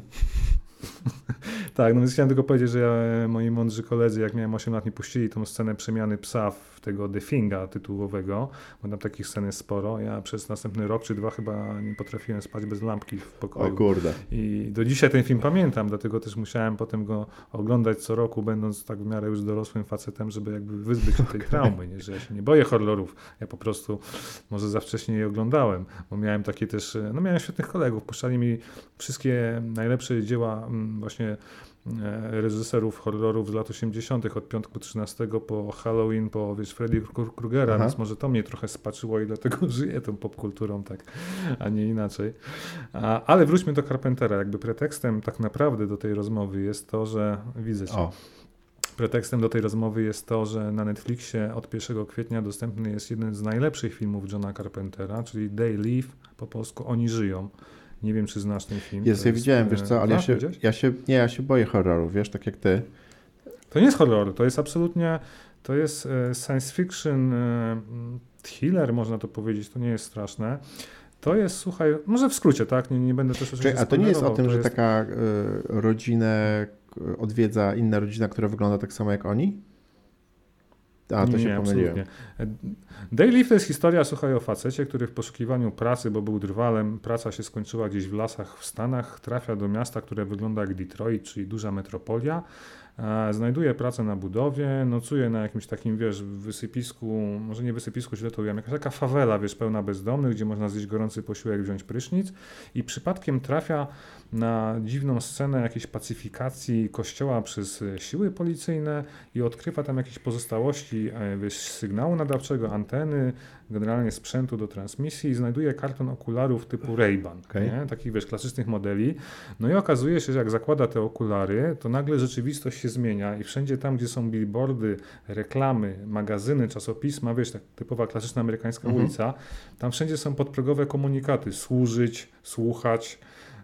tak, no więc chciałem tylko powiedzieć, że ja, moi mądrzy koledzy, jak miałem 8 lat, mi puścili tą scenę przemiany psa w tego The Thinga tytułowego, bo tam takich scen jest sporo. Ja przez następny rok czy dwa chyba nie potrafiłem spać bez lampki w pokoju. O kurde. I do dzisiaj ten film pamiętam, dlatego też musiałem potem go oglądać co roku, będąc tak w miarę już dorosłym facetem, żeby jakby wyzbyć się tej traumy, nie? że ja się nie boję horrorów. Ja po prostu może za wcześnie je oglądałem, bo miałem takie też, no miałem świetnych kolegów, puszczali mi wszystkie najlepsze dzieła mm, właśnie reżyserów horrorów z lat 80., od Piątku 13 po Halloween, po wiesz, Freddy Krugera, Aha. więc może to mnie trochę spaczyło i dlatego żyję tą popkulturą tak, a nie inaczej. A, ale wróćmy do Carpentera. Jakby pretekstem tak naprawdę do tej rozmowy jest to, że widzę cię. O, Pretekstem do tej rozmowy jest to, że na Netflixie od 1 kwietnia dostępny jest jeden z najlepszych filmów Johna Carpentera, czyli They Live, po polsku Oni żyją. Nie wiem, czy znasz ten film. jest, ja widziałem, e, wiesz co, ale ja znasz, się, ja się, nie, ja się boję horroru, wiesz, tak jak ty. To nie jest horror, to jest absolutnie, to jest e, science fiction, e, thriller, można to powiedzieć, to nie jest straszne. To jest, słuchaj, może w skrócie, tak? Nie, nie będę też oczywiście a to nie jest o tym, że jest- taka y, rodzinę odwiedza inna rodzina, która wygląda tak samo jak oni? A, to nie, się nie, pomyliłem. absolutnie. To jest historia, słuchaj, o facecie, który w poszukiwaniu pracy, bo był drwalem, praca się skończyła gdzieś w lasach w Stanach, trafia do miasta, które wygląda jak Detroit, czyli duża metropolia. E, Znajduje pracę na budowie, nocuje na jakimś takim, wiesz, wysypisku, może nie wysypisku, źle to wiem, jakaś taka fawela, wiesz, pełna bezdomnych, gdzie można zjeść gorący posiłek, wziąć prysznic i przypadkiem trafia na dziwną scenę jakiejś pacyfikacji kościoła przez e, siły policyjne i odkrywa tam jakieś pozostałości e, wiesz, sygnału nadawczego, anteny, generalnie sprzętu do transmisji i znajduje karton okularów typu Ray-Ban, nie? takich wiesz, klasycznych modeli. No i okazuje się, że jak zakłada te okulary, to nagle rzeczywistość się zmienia i wszędzie tam, gdzie są billboardy, reklamy, magazyny, czasopisma, wiesz, tak typowa klasyczna amerykańska Mhm. ulica, tam wszędzie są podprogowe komunikaty, służyć, słuchać,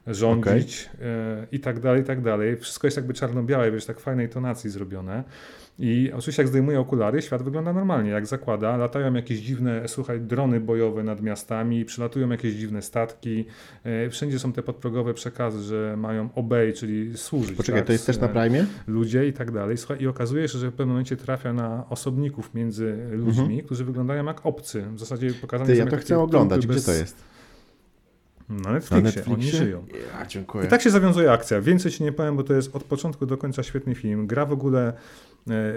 rządzić e, i tak dalej, i tak dalej. Wszystko jest jakby czarno-białe, wiesz, tak w fajnej tonacji zrobione. I oczywiście jak zdejmuje okulary, świat wygląda normalnie, jak zakłada. Latają jakieś dziwne, słuchaj, drony bojowe nad miastami, przylatują jakieś dziwne statki. E, wszędzie są te podprogowe przekazy, że mają obey, czyli służyć. Poczekaj, tak, to jest też na e, Prime? ludzie i tak dalej. Słuchaj, I okazuje się, że w pewnym momencie trafia na osobników między ludźmi, którzy wyglądają jak obcy. W zasadzie pokazane Mhm. Ty, ja to chcę oglądać. trupy Gdzie bez- to jest? Na Na Netflixie. Oni Netflixie? żyją. Ja, dziękuję. I tak się zawiązuje akcja. Więcej ci nie powiem, bo to jest od początku do końca świetny film. Gra w ogóle e, e,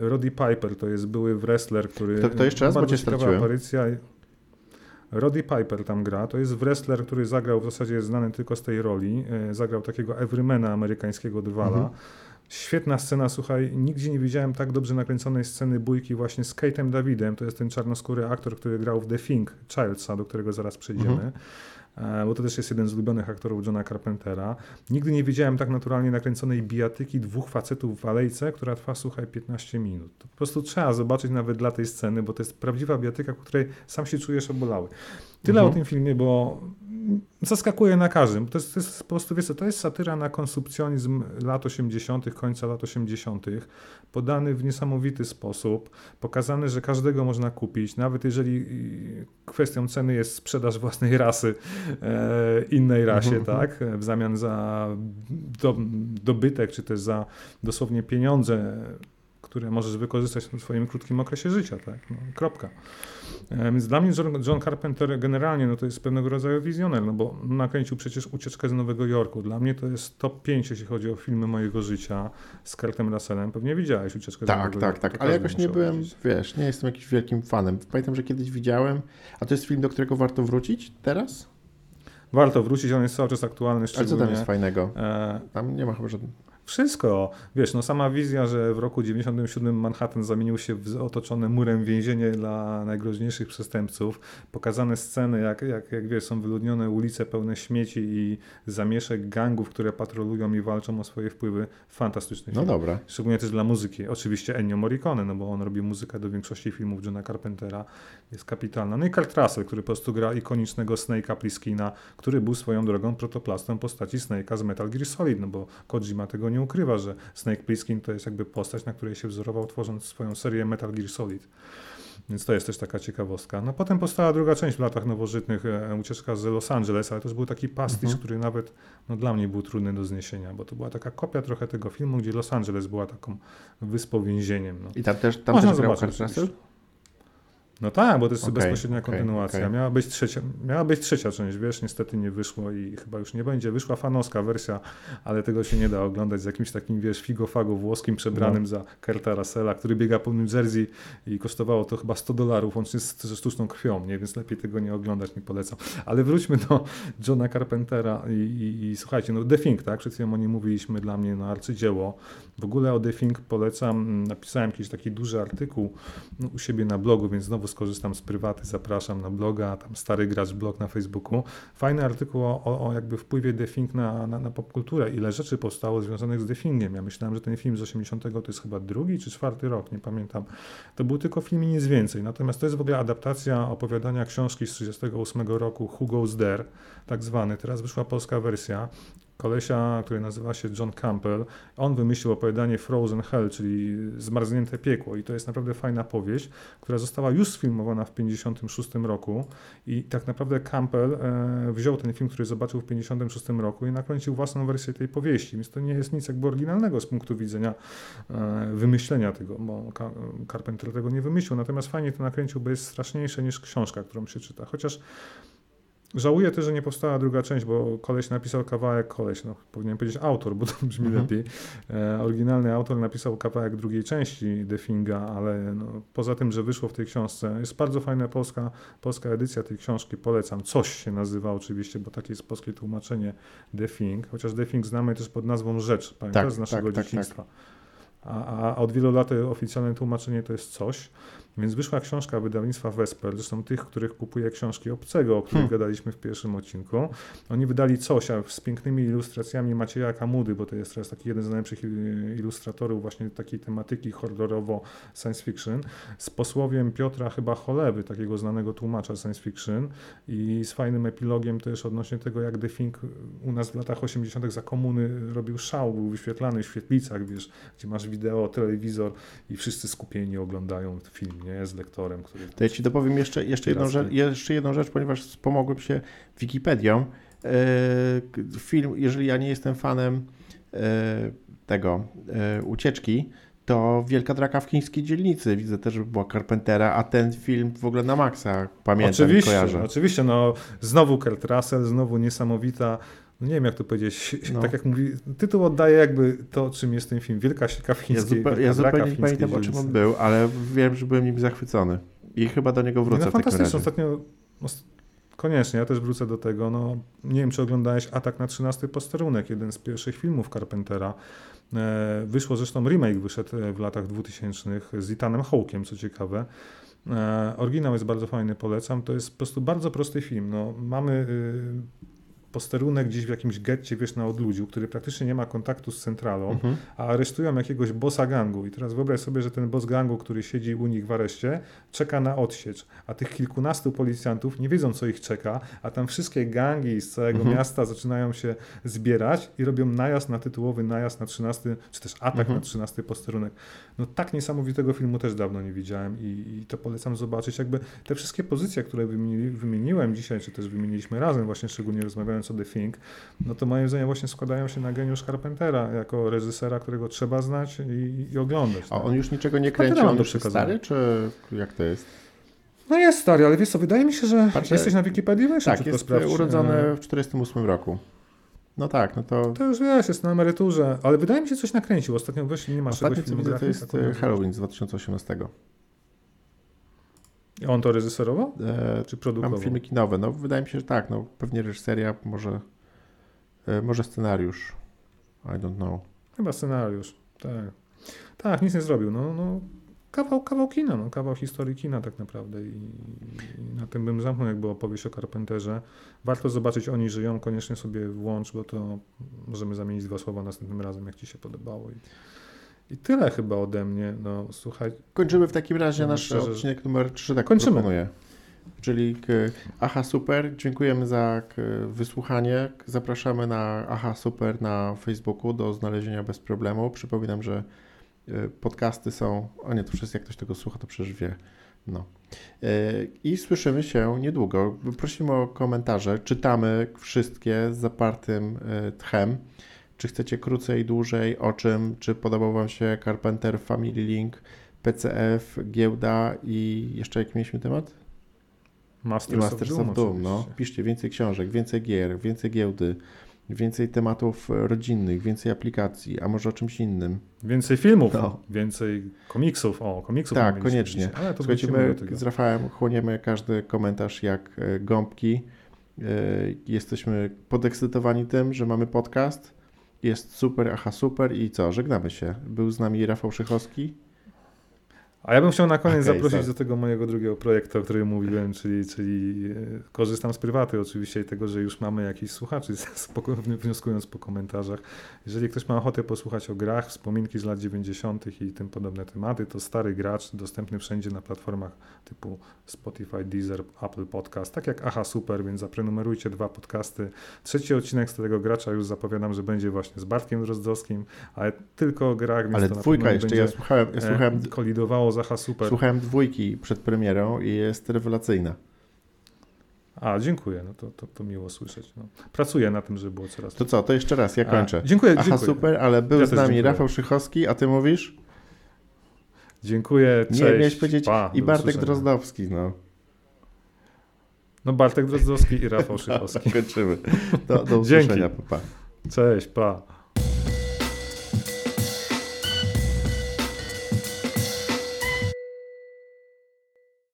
Roddy Piper, to jest były wrestler, który... To- to jeszcze raz, bo cię straciłem. aparycja. Roddy Piper tam gra. To jest wrestler, który zagrał, w zasadzie jest znany tylko z tej roli. E, Zagrał takiego everymana amerykańskiego drwala. Mhm. Świetna scena, słuchaj, nigdzie nie widziałem tak dobrze nakręconej sceny bójki właśnie z Kate'em Davidem. To jest ten czarnoskóry aktor, który grał w The Thing, Childsa, do którego zaraz przejdziemy. Mhm. E, Bo to też jest jeden z ulubionych aktorów Johna Carpentera. Nigdy nie widziałem tak naturalnie nakręconej bijatyki dwóch facetów w alejce, która trwa, słuchaj, 15 minut. To po prostu trzeba zobaczyć nawet dla tej sceny, bo to jest prawdziwa bijatyka, w której sam się czujesz obolały. Tyle Mhm. o tym filmie, bo zaskakuje na każdym. To jest, to jest po prostu, wiesz to jest satyra na konsumpcjonizm lat 80., końca lat 80., podany w niesamowity sposób, pokazane, że każdego można kupić, nawet jeżeli kwestią ceny jest sprzedaż własnej rasy e, innej rasie, Mhm. tak, w zamian za do, dobytek, czy też za dosłownie pieniądze, które możesz wykorzystać w swoim krótkim okresie życia, tak, no, kropka. E, Więc dla mnie John, Carpenter generalnie no to jest pewnego rodzaju wizjoner, no bo nakręcił przecież Ucieczkę z Nowego Jorku. Dla mnie to jest top 5, jeśli chodzi o filmy mojego życia z Kurtem Russellem. Pewnie widziałeś Ucieczkę z Tak, Nowego tak, Jorku. tak, to ale jakoś nie byłem, wiesz, nie jestem jakimś wielkim fanem. Pamiętam, że kiedyś widziałem, a to jest film, do którego warto wrócić teraz? Warto wrócić, on jest cały czas aktualny, Ale co tam jest fajnego? E, Tam nie ma chyba żadnego... Wszystko. Wiesz, no sama wizja, że w roku 97 Manhattan zamienił się w otoczone murem więzienie dla najgroźniejszych przestępców. Pokazane sceny, jak, jak, jak wiesz, są wyludnione ulice pełne śmieci i zamieszek gangów, które patrolują i walczą o swoje wpływy. Fantastyczny No film. dobra. Szczególnie też dla muzyki. Oczywiście Ennio Morricone, no bo on robi muzykę do większości filmów Johna Carpentera. Jest kapitalna. No i Kurt Russell, który po prostu gra ikonicznego Snake'a Pliskina, który był swoją drogą protoplastą postaci Snake'a z Metal Gear Solid, no bo Kojima tego nie ukrywa, że Snake Plissken to jest jakby postać, na której się wzorował tworząc swoją serię Metal Gear Solid. Więc to jest też taka ciekawostka. No potem powstała druga część w latach nowożytnych, e, Ucieczka z Los Angeles, ale to już był taki pastisz, Mhm. który nawet no, dla mnie był trudny do zniesienia, bo to była taka kopia trochę tego filmu, gdzie Los Angeles była taką wyspą więzieniem. No. I tam też, tam Można też grał zobaczyć? No tak, bo to jest Okej, bezpośrednia okej, kontynuacja. okej. Miała, być trzecia, miała być trzecia część, wiesz, niestety nie wyszło i chyba już nie będzie. Wyszła fanowska wersja, ale tego się nie da oglądać z jakimś takim, wiesz, figofago włoskim przebranym No. za Kurta Russella, który biega po New Jersey i kosztowało to chyba 100 dolarów, łącznie z, ze sztuczną krwią, nie? więc lepiej tego nie oglądać, nie polecam. Ale wróćmy do Johna Carpentera i, i, i słuchajcie, no The Thing, tak, przed chwilą o nim mówiliśmy, dla mnie no arcydzieło. W ogóle o The Thing polecam, napisałem jakiś taki duży artykuł no, u siebie na blogu, więc znowu skorzystam z prywaty, zapraszam na bloga, tam stary gracz blog na Facebooku. Fajny artykuł o, o, jakby wpływie The Thing na, na, na popkulturę, ile rzeczy powstało związanych z The Thingiem. Ja myślałem, że ten film z 80 to jest chyba drugi czy czwarty rok, nie pamiętam. To był tylko film i nic więcej. Natomiast to jest w ogóle adaptacja opowiadania książki z 38 roku Who Goes There, tak zwany. Teraz wyszła polska wersja kolesia, który nazywa się John Campbell. On wymyślił opowiadanie Frozen Hell, czyli Zmarznięte Piekło. I to jest naprawdę fajna powieść, która została już sfilmowana w 1956 roku. I tak naprawdę Campbell e, wziął ten film, który zobaczył w 1956 roku i nakręcił własną wersję tej powieści, więc to nie jest nic jakby oryginalnego z punktu widzenia e, wymyślenia tego, bo Carpenter tego nie wymyślił, natomiast fajnie to nakręcił, bo jest straszniejsze niż książka, którą się czyta, chociaż Żałuję też, że nie powstała druga część, bo koleś napisał kawałek, koleś, no powinienem powiedzieć autor, bo to brzmi Mhm. lepiej. E, oryginalny autor napisał kawałek drugiej części The Thinga, ale no, poza tym, że wyszło w tej książce, jest bardzo fajna polska, polska edycja tej książki, polecam. Coś się nazywa oczywiście, bo takie jest polskie tłumaczenie The Thing, chociaż The Thing znamy też pod nazwą Rzecz, pamiętasz, Tak, z naszego tak, tak, dzieciństwa. A, a od wielu lat oficjalne tłumaczenie to jest coś. Więc wyszła książka wydawnictwa Vesper, zresztą tych, których kupuje książki obcego, o których Hmm. gadaliśmy w pierwszym odcinku. Oni wydali coś a z pięknymi ilustracjami Macieja Kamudy, bo to jest teraz taki jeden z najlepszych il- ilustratorów właśnie takiej tematyki horrorowo science fiction, z posłowiem Piotra chyba Cholewy, takiego znanego tłumacza science fiction i z fajnym epilogiem też odnośnie tego, jak The Thing u nas w latach 80. za komuny robił szał, był wyświetlany w świetlicach, wiesz, gdzie masz wideo, telewizor i wszyscy skupieni oglądają film, nie, z lektorem, który... To ja ci dopowiem jeszcze, jeszcze, jedną, rzecz, jeszcze jedną rzecz, ponieważ wspomogłem się Wikipedią. E, film, jeżeli ja nie jestem fanem e, tego e, ucieczki, to Wielka Draka w chińskiej dzielnicy. Widzę też, że była Carpentera, a ten film w ogóle na maksa pamiętam Oczywiście, kojarzę. oczywiście, no znowu Kurt Russell, znowu niesamowita, no nie wiem jak to powiedzieć, No. tak jak mówi, tytuł oddaje jakby to, czym jest ten film, Wielka Sieka w Ja, chińskiej, zupe, Wielka ja zupełnie nie pamiętam, o czym on był, ale wiem, że byłem nim zachwycony. I chyba do niego wrócę no w razie. ostatnio, os- koniecznie, ja też wrócę do tego, no nie wiem, czy oglądałeś Atak na 13 posterunek, jeden z pierwszych filmów Carpentera, e, wyszło zresztą remake, wyszedł e, w latach 2000 z Ethanem Hawkiem, co ciekawe, E, Oryginał jest bardzo fajny, polecam. To jest po prostu bardzo prosty film. No, mamy y, posterunek gdzieś w jakimś getcie, wiesz, na odludziu, który praktycznie nie ma kontaktu z centralą, Mhm. a aresztują jakiegoś bossa gangu. I teraz wyobraź sobie, że ten boss gangu, który siedzi u nich w areszcie, czeka na odsiecz, a tych kilkunastu policjantów nie wiedzą, co ich czeka, a tam wszystkie gangi z całego Mhm. miasta zaczynają się zbierać i robią najazd na tytułowy najazd na 13, czy też atak Mhm. na 13 posterunek. No tak niesamowitego filmu też dawno nie widziałem i, i to polecam zobaczyć. Jakby te wszystkie pozycje, które wymieni, wymieniłem dzisiaj, czy też wymieniliśmy razem, właśnie szczególnie rozmawiając o The Thing, no to moim zdaniem właśnie składają się na geniusz Carpentera jako reżysera, którego trzeba znać i, i oglądać. A tak? on już niczego nie kręci, on do już jest stary, czy jak to jest? No jest stary, ale wiesz co, wydaje mi się, że Patrzę- jesteś na Wikipedii, wiesz, Tak, to jest sprawdź. urodzony E, w 48 roku. No tak, no to To już wiesz, jest na emeryturze, ale wydaje mi się, że coś nakręcił. Ostatnio weź nie ma ostatnie czegoś co widzę to jest e, Halloween z 2018. I On to reżyserował? E, Czy Mam produkował? filmy kinowe, no wydaje mi się, że tak, no pewnie reżyseria, może, e, może scenariusz. I don't know. Chyba scenariusz, tak. Tak, nic nie zrobił. No, no, kawał, kawał kina, no, kawał historii kina tak naprawdę I, i na tym bym zamknął jakby opowieść o Carpenterze. Warto zobaczyć Oni żyją, koniecznie sobie włącz, bo to możemy zamienić dwa słowa następnym razem, jak Ci się podobało. I, i tyle chyba ode mnie. No, słuchaj, Kończymy w takim razie Ja nasz że- odcinek numer 3, tak Kończymy. proponuję. Czyli Aha Super, dziękujemy za wysłuchanie. Zapraszamy na Aha Super na Facebooku do znalezienia bez problemu. Przypominam, że e, podcasty są, o nie, to wszyscy jak ktoś tego słucha, to przecież wie. No. E, I słyszymy się niedługo. Prosimy o komentarze. Czytamy wszystkie z zapartym e, tchem. Czy chcecie krócej, dłużej, o czym, czy podobał Wam się Carpenter Family Link, PCF, giełda i jeszcze jaki mieliśmy temat? Masters, I Masters of of Doom, Doom. No. Piszcie więcej książek, więcej gier, więcej giełdy, więcej tematów rodzinnych, więcej aplikacji, a może o czymś innym. Więcej filmów, No. więcej komiksów. O, komiksów Tak, koniecznie. dzisiaj, Ale to Słuchajcie, my z Rafałem chłoniemy każdy komentarz jak e, gąbki. E, Jesteśmy podekscytowani tym, że mamy podcast. Jest super, aha super i co, żegnamy się. Był z nami Rafał Szychowski. A ja bym chciał na koniec Okej, zaprosić sorry. do tego mojego drugiego projektu, o którym mówiłem, czyli, czyli e, korzystam z prywaty oczywiście i tego, że już mamy jakichś słuchaczy, wnioskując po komentarzach. Jeżeli ktoś ma ochotę posłuchać o grach, wspominki z lat 90. i tym podobne tematy, to stary gracz dostępny wszędzie na platformach typu Spotify, Deezer, Apple Podcast, tak jak Aha Super, więc zaprenumerujcie dwa podcasty. Trzeci odcinek Starego Gracza już zapowiadam, że będzie właśnie z Bartkiem Drozdowskim, ale tylko o grach, więc Ale to dwójka jeszcze, będzie ja słuchałem, ja e, słuchałem, kolidowało Super. słuchałem dwójki przed premierą i jest rewelacyjna. A, dziękuję, no to, to, to miło słyszeć. No. Pracuję na tym, żeby było coraz To co, to jeszcze raz, ja A, kończę. Dziękuję, Aha dziękuję. super, ale był Ja z nami dziękuję. Rafał Szychowski, a ty mówisz? Dziękuję, cześć. Nie, miałeś powiedzieć pa, i Bartek usłyszenia. Drozdowski, no. No Bartek Drozdowski i Rafał Szychowski. Kończymy. Do, do Dzięki. usłyszenia, pa. pa. Cześć, pa.